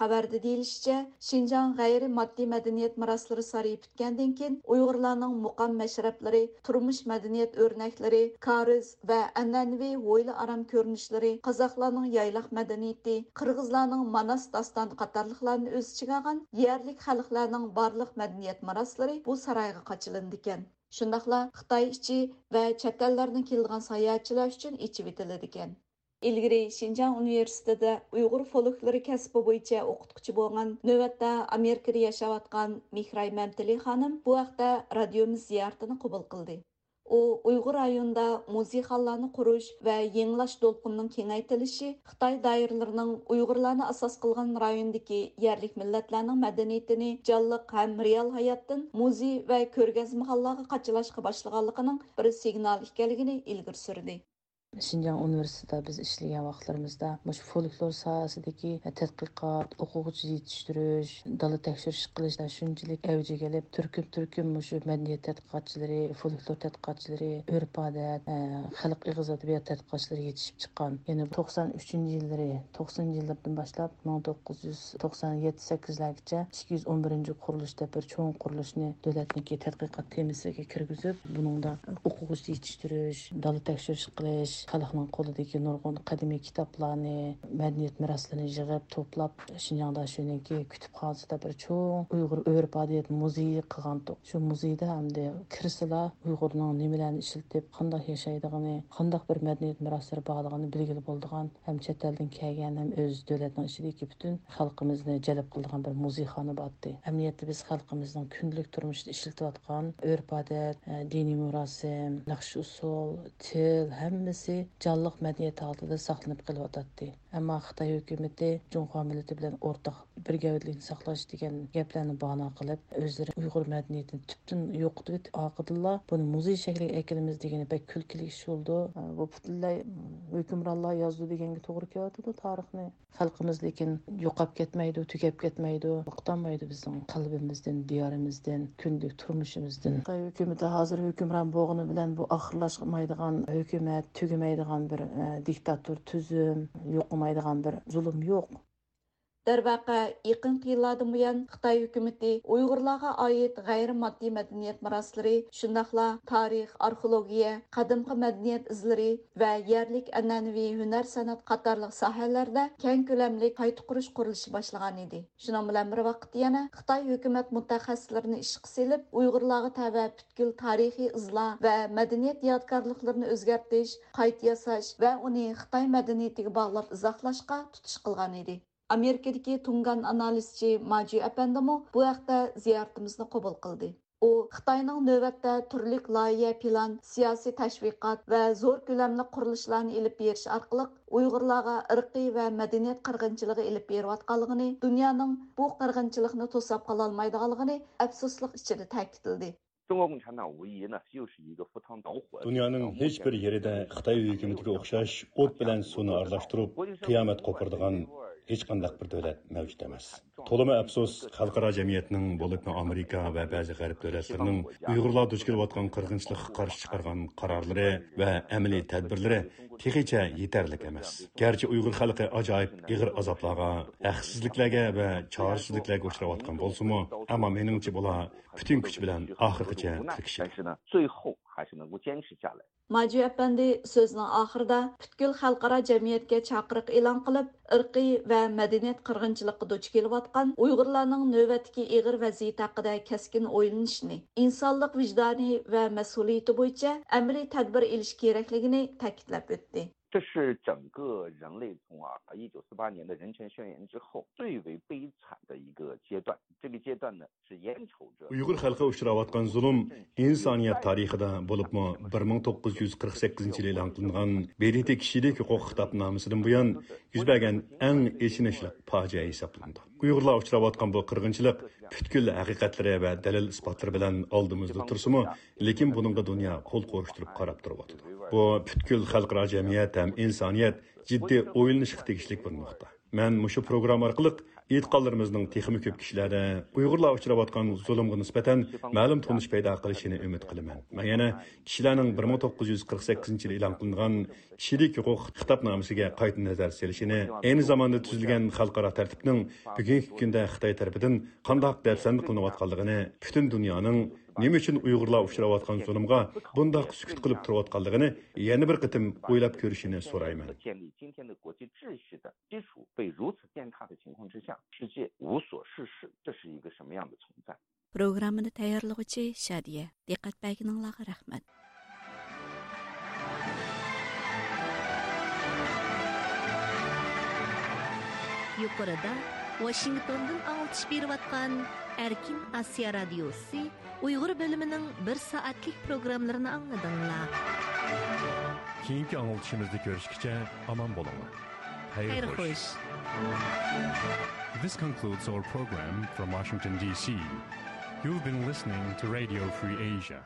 Xabarda deyilishicha, Şinjan g'ayri moddiy madaniyat maroslari sarayib bitgandan keyin Uyg'urlarning muqam mashrablari turmush madaniyat o'rnaklari kariz va an'anaviy o'yli aram ko'rinishlari qozoqlarning yaylaq madaniyati qirg'izlarning manas doston qatorliqlarni o'z ichiga olgan yerlik xalqlarning barliq madaniyat maroslari bu saroyga qochilindikan shundoqla xitoy ichi va chet ellardan kelgan sayohatchilar uchun ichib etiladi ekan ilgari shinjang universitetida uyg'ur folklori kasbi bo'yicha o'qituvchi bo'lgan navbatda amerikada yashayotgan mehray mamtili xonim bu haqda radiomiz ziyoratini qabul qildi u uyg'ur rayonida musiqalarni qurish va yenglash to'lqinining kengaytilishi xitoy doiralarining uyg'urlarni asos qilgan rayondagi yerlik millatlarning madaniyatini jonliq ham real hayotdan muzey va ko'rgazmaxonlarga qachilashga boshlaganligining bir signal ekanligini ilgari surdi. Шинжаң universitetida biz ishlagan vaqtlarimizda mush folklor sohasidagi e, tadqiqot, o'quvchi yetishtirish, dala tekshirish qilishda e, shunchalik avjiga kelib, turkum turkum mushu madaniyat tadqiqotchilari, folklor tadqiqotchilari, urf odat, e, xalq ig'iz adabiyot tadqiqotchilari yetishib chiqqan. Ya'ni 93 yillari, 90 yillardan boshlab 1997-8largacha 211 qurilishda bir cho'ng qurilishni davlatniki tadqiqot temasiga kirgizib, buningda o'quvchi yetishtirish, dala tekshirish qilish xalqning qo'lidagi nurg'un qadimiy kitoblarni madaniyat meroslarini yig'ib to'plab shinjongda shuniki kutubxonasida bir cho'ng uyg'ur urf odat muzeyi qilgan shu muzeyda hamda kirsila uyg'urning nimalarni ishlatib qandoq yashaydigani qandoq bir madaniyat meroslari borligini bilgili bo'ldigan ham chet eldan kelgan ham o'z davlatning ichidagi butun xalqimizni jalb qiladigan bir muzeyxona bordi amniyatda biz xalqimizning kundalik turmushida ishlatayotgan urf odat diniy murosim naqsh usul til hammasi barchasi jonliq madaniyat holatida saqlanib qelyotdi ammo xitoy hukumati junxo millati bilan o'rtaq birgalikni saqlash degan gaplarni bahona qilib o'zlari uyg'ur madaniyatini tubdan yo'qotib oqidillar buni muzey shakliga akilimiz degani bak kulkili ish bo'ldi bu butunlay hukmronlar yozdi deganga to'g'ri kelyotidi tarixni? Xalqimiz lekin yo'qolib ketmaydi tugab ketmaydi yo'qolmaydi bizning qalbimizdan diyorimizdan kundalik turmushimizdan. Xitoy hukumati hozir hukmron bo'lgani bilan bu oxirlashmaydigan көрмейдіған бір ә, диктатур түзім, юқымайдыған бір зұлым жоқ. Дәрвақә, иқын қиылладың бұян Қытай үкіметі ұйғырларға айет ғайры maddi мәдениет мараслары, шындақла тарих, археология, қадымқы мәдениет ізлері вә ерлік әнәнви hüner sanat қатарлық сахәләрдә кәң көләмлі қайты құрыш құрылышы башлаған еді. Шынан білән бір вақыт яна Қытай үкімет мутахассисларны иш қысылып, ұйғырларға тәвә бүткіл тарихи ызла вә мәдениет ядкарлыкларын өзгәртиш, қайт ясаш вә уни Қытай мәдениетіге бағлап изахлашқа тутыш қылған еді amerikadagi tungan analizchi maji apandimu bu haqda ziyoratimizni qabul qildi. U xitoyning navbatda turli loyiha plan siyosiy tashviqot va zo'r ko'lamli qurilishlarni ilib berish orqali uyg'urlarga irqiy va madaniyat qirg'inchiligi ilib berayotganligini dunyoning bu qirg'inchilikni to'sab qololmaydiganligini afsuslik ichida ta'kidladi. Dunyoning hech bir yerida xitoy hükümetiga o'xshash ot bilan suvni aralashtirib qiyomat qo'pirdigan hech qandaq bir davlat mavjud emas. To'limi afsus, xalqaro jamiyatning bo'lib Amerika va ba'zi g'arb davlatlarining Uyg'urlar duch kelayotgan qirg'inchilikqa qarshi chiqargan qarorlari va amaliy tadbirlari texicha yetarli emas. Garchi Uyg'ur xalqi ajoyib ig'ir azoblarga, haqsizliklarga va chorasizliklarga uchrayotgan bo'lsa-mu, ammo meningcha bular butun kuch bilan oxirigacha Macu Əpəndi sözünün axırda bütkül xalqara cəmiyyətə çağırıq elan qılıb, irqi və mədəniyyət qırğınçılığı duç kelivatqan Uyğurlarının növbətki ağır vəziyyət haqqında kəskin oylanışını, insanlıq vicdanı və məsuliyyəti boyunca əmri tədbir eliş kerakligini təkidləb ötdü. 这是整个人类从啊一九四八年的人权宣言之后最为悲惨的一个阶段。这个阶段呢是眼瞅着。Uyghur xalqi uchrayotgan zulm insoniyat tarixida bo'libmi 1948 yil e'lon qilingan Berite kishilik huquq xitobnomasidan buyon yuz bergan eng echinishli fojia hisoblanadi. Uyg'urlar uchrayotgan bu qirg'inchilik butkul haqiqatlari va dalil isbotlari bilan oldimizda tursimi, lekin buningga dunyo qo'l qo'rishtirib qarab turyapti. Bu butkul xalqaro jamiyat ham insoniyat jiddiy o'ylanishga tegishli bir nuqta. man mushu programma orqali e'tiqodlarimizning texmi ko'p kishilarda uyg'urlar uchrayotgan zulmga nisbatan ma'lum tunish paydo qilishini umid qilaman. Man yana kishilarning bir ming to'qqiz yuz qirq sakkizinchi yil e'lon qilingan kishilik huquq xitobnomasiga qayta nazar selishini ayni zamonda tuzilgan xalqaro tartibning bugungi kunda xitoy tarafidan qandoq dafsanda qilinayotganligini butun dunyoning nima uchun uyg'urlar uchrayotgan zulmga bundoq sukut qilib turayotganligini yana bir qitim o'ylab ko'rishini so'rayman programmani tayyorlovchi shadiya diqqat rahmat yuqorida Washingtondan алтыш berib Erkin Asiya Radyosu Uyghur bölümünün bir saatlik programlarını anladыңlar. Keyingi anlatışımızda görüşkice aman bolunlar. Hayır, Hayır hoş. hoş. This concludes our program from Washington, D.C. You've been listening to Radio Free Asia.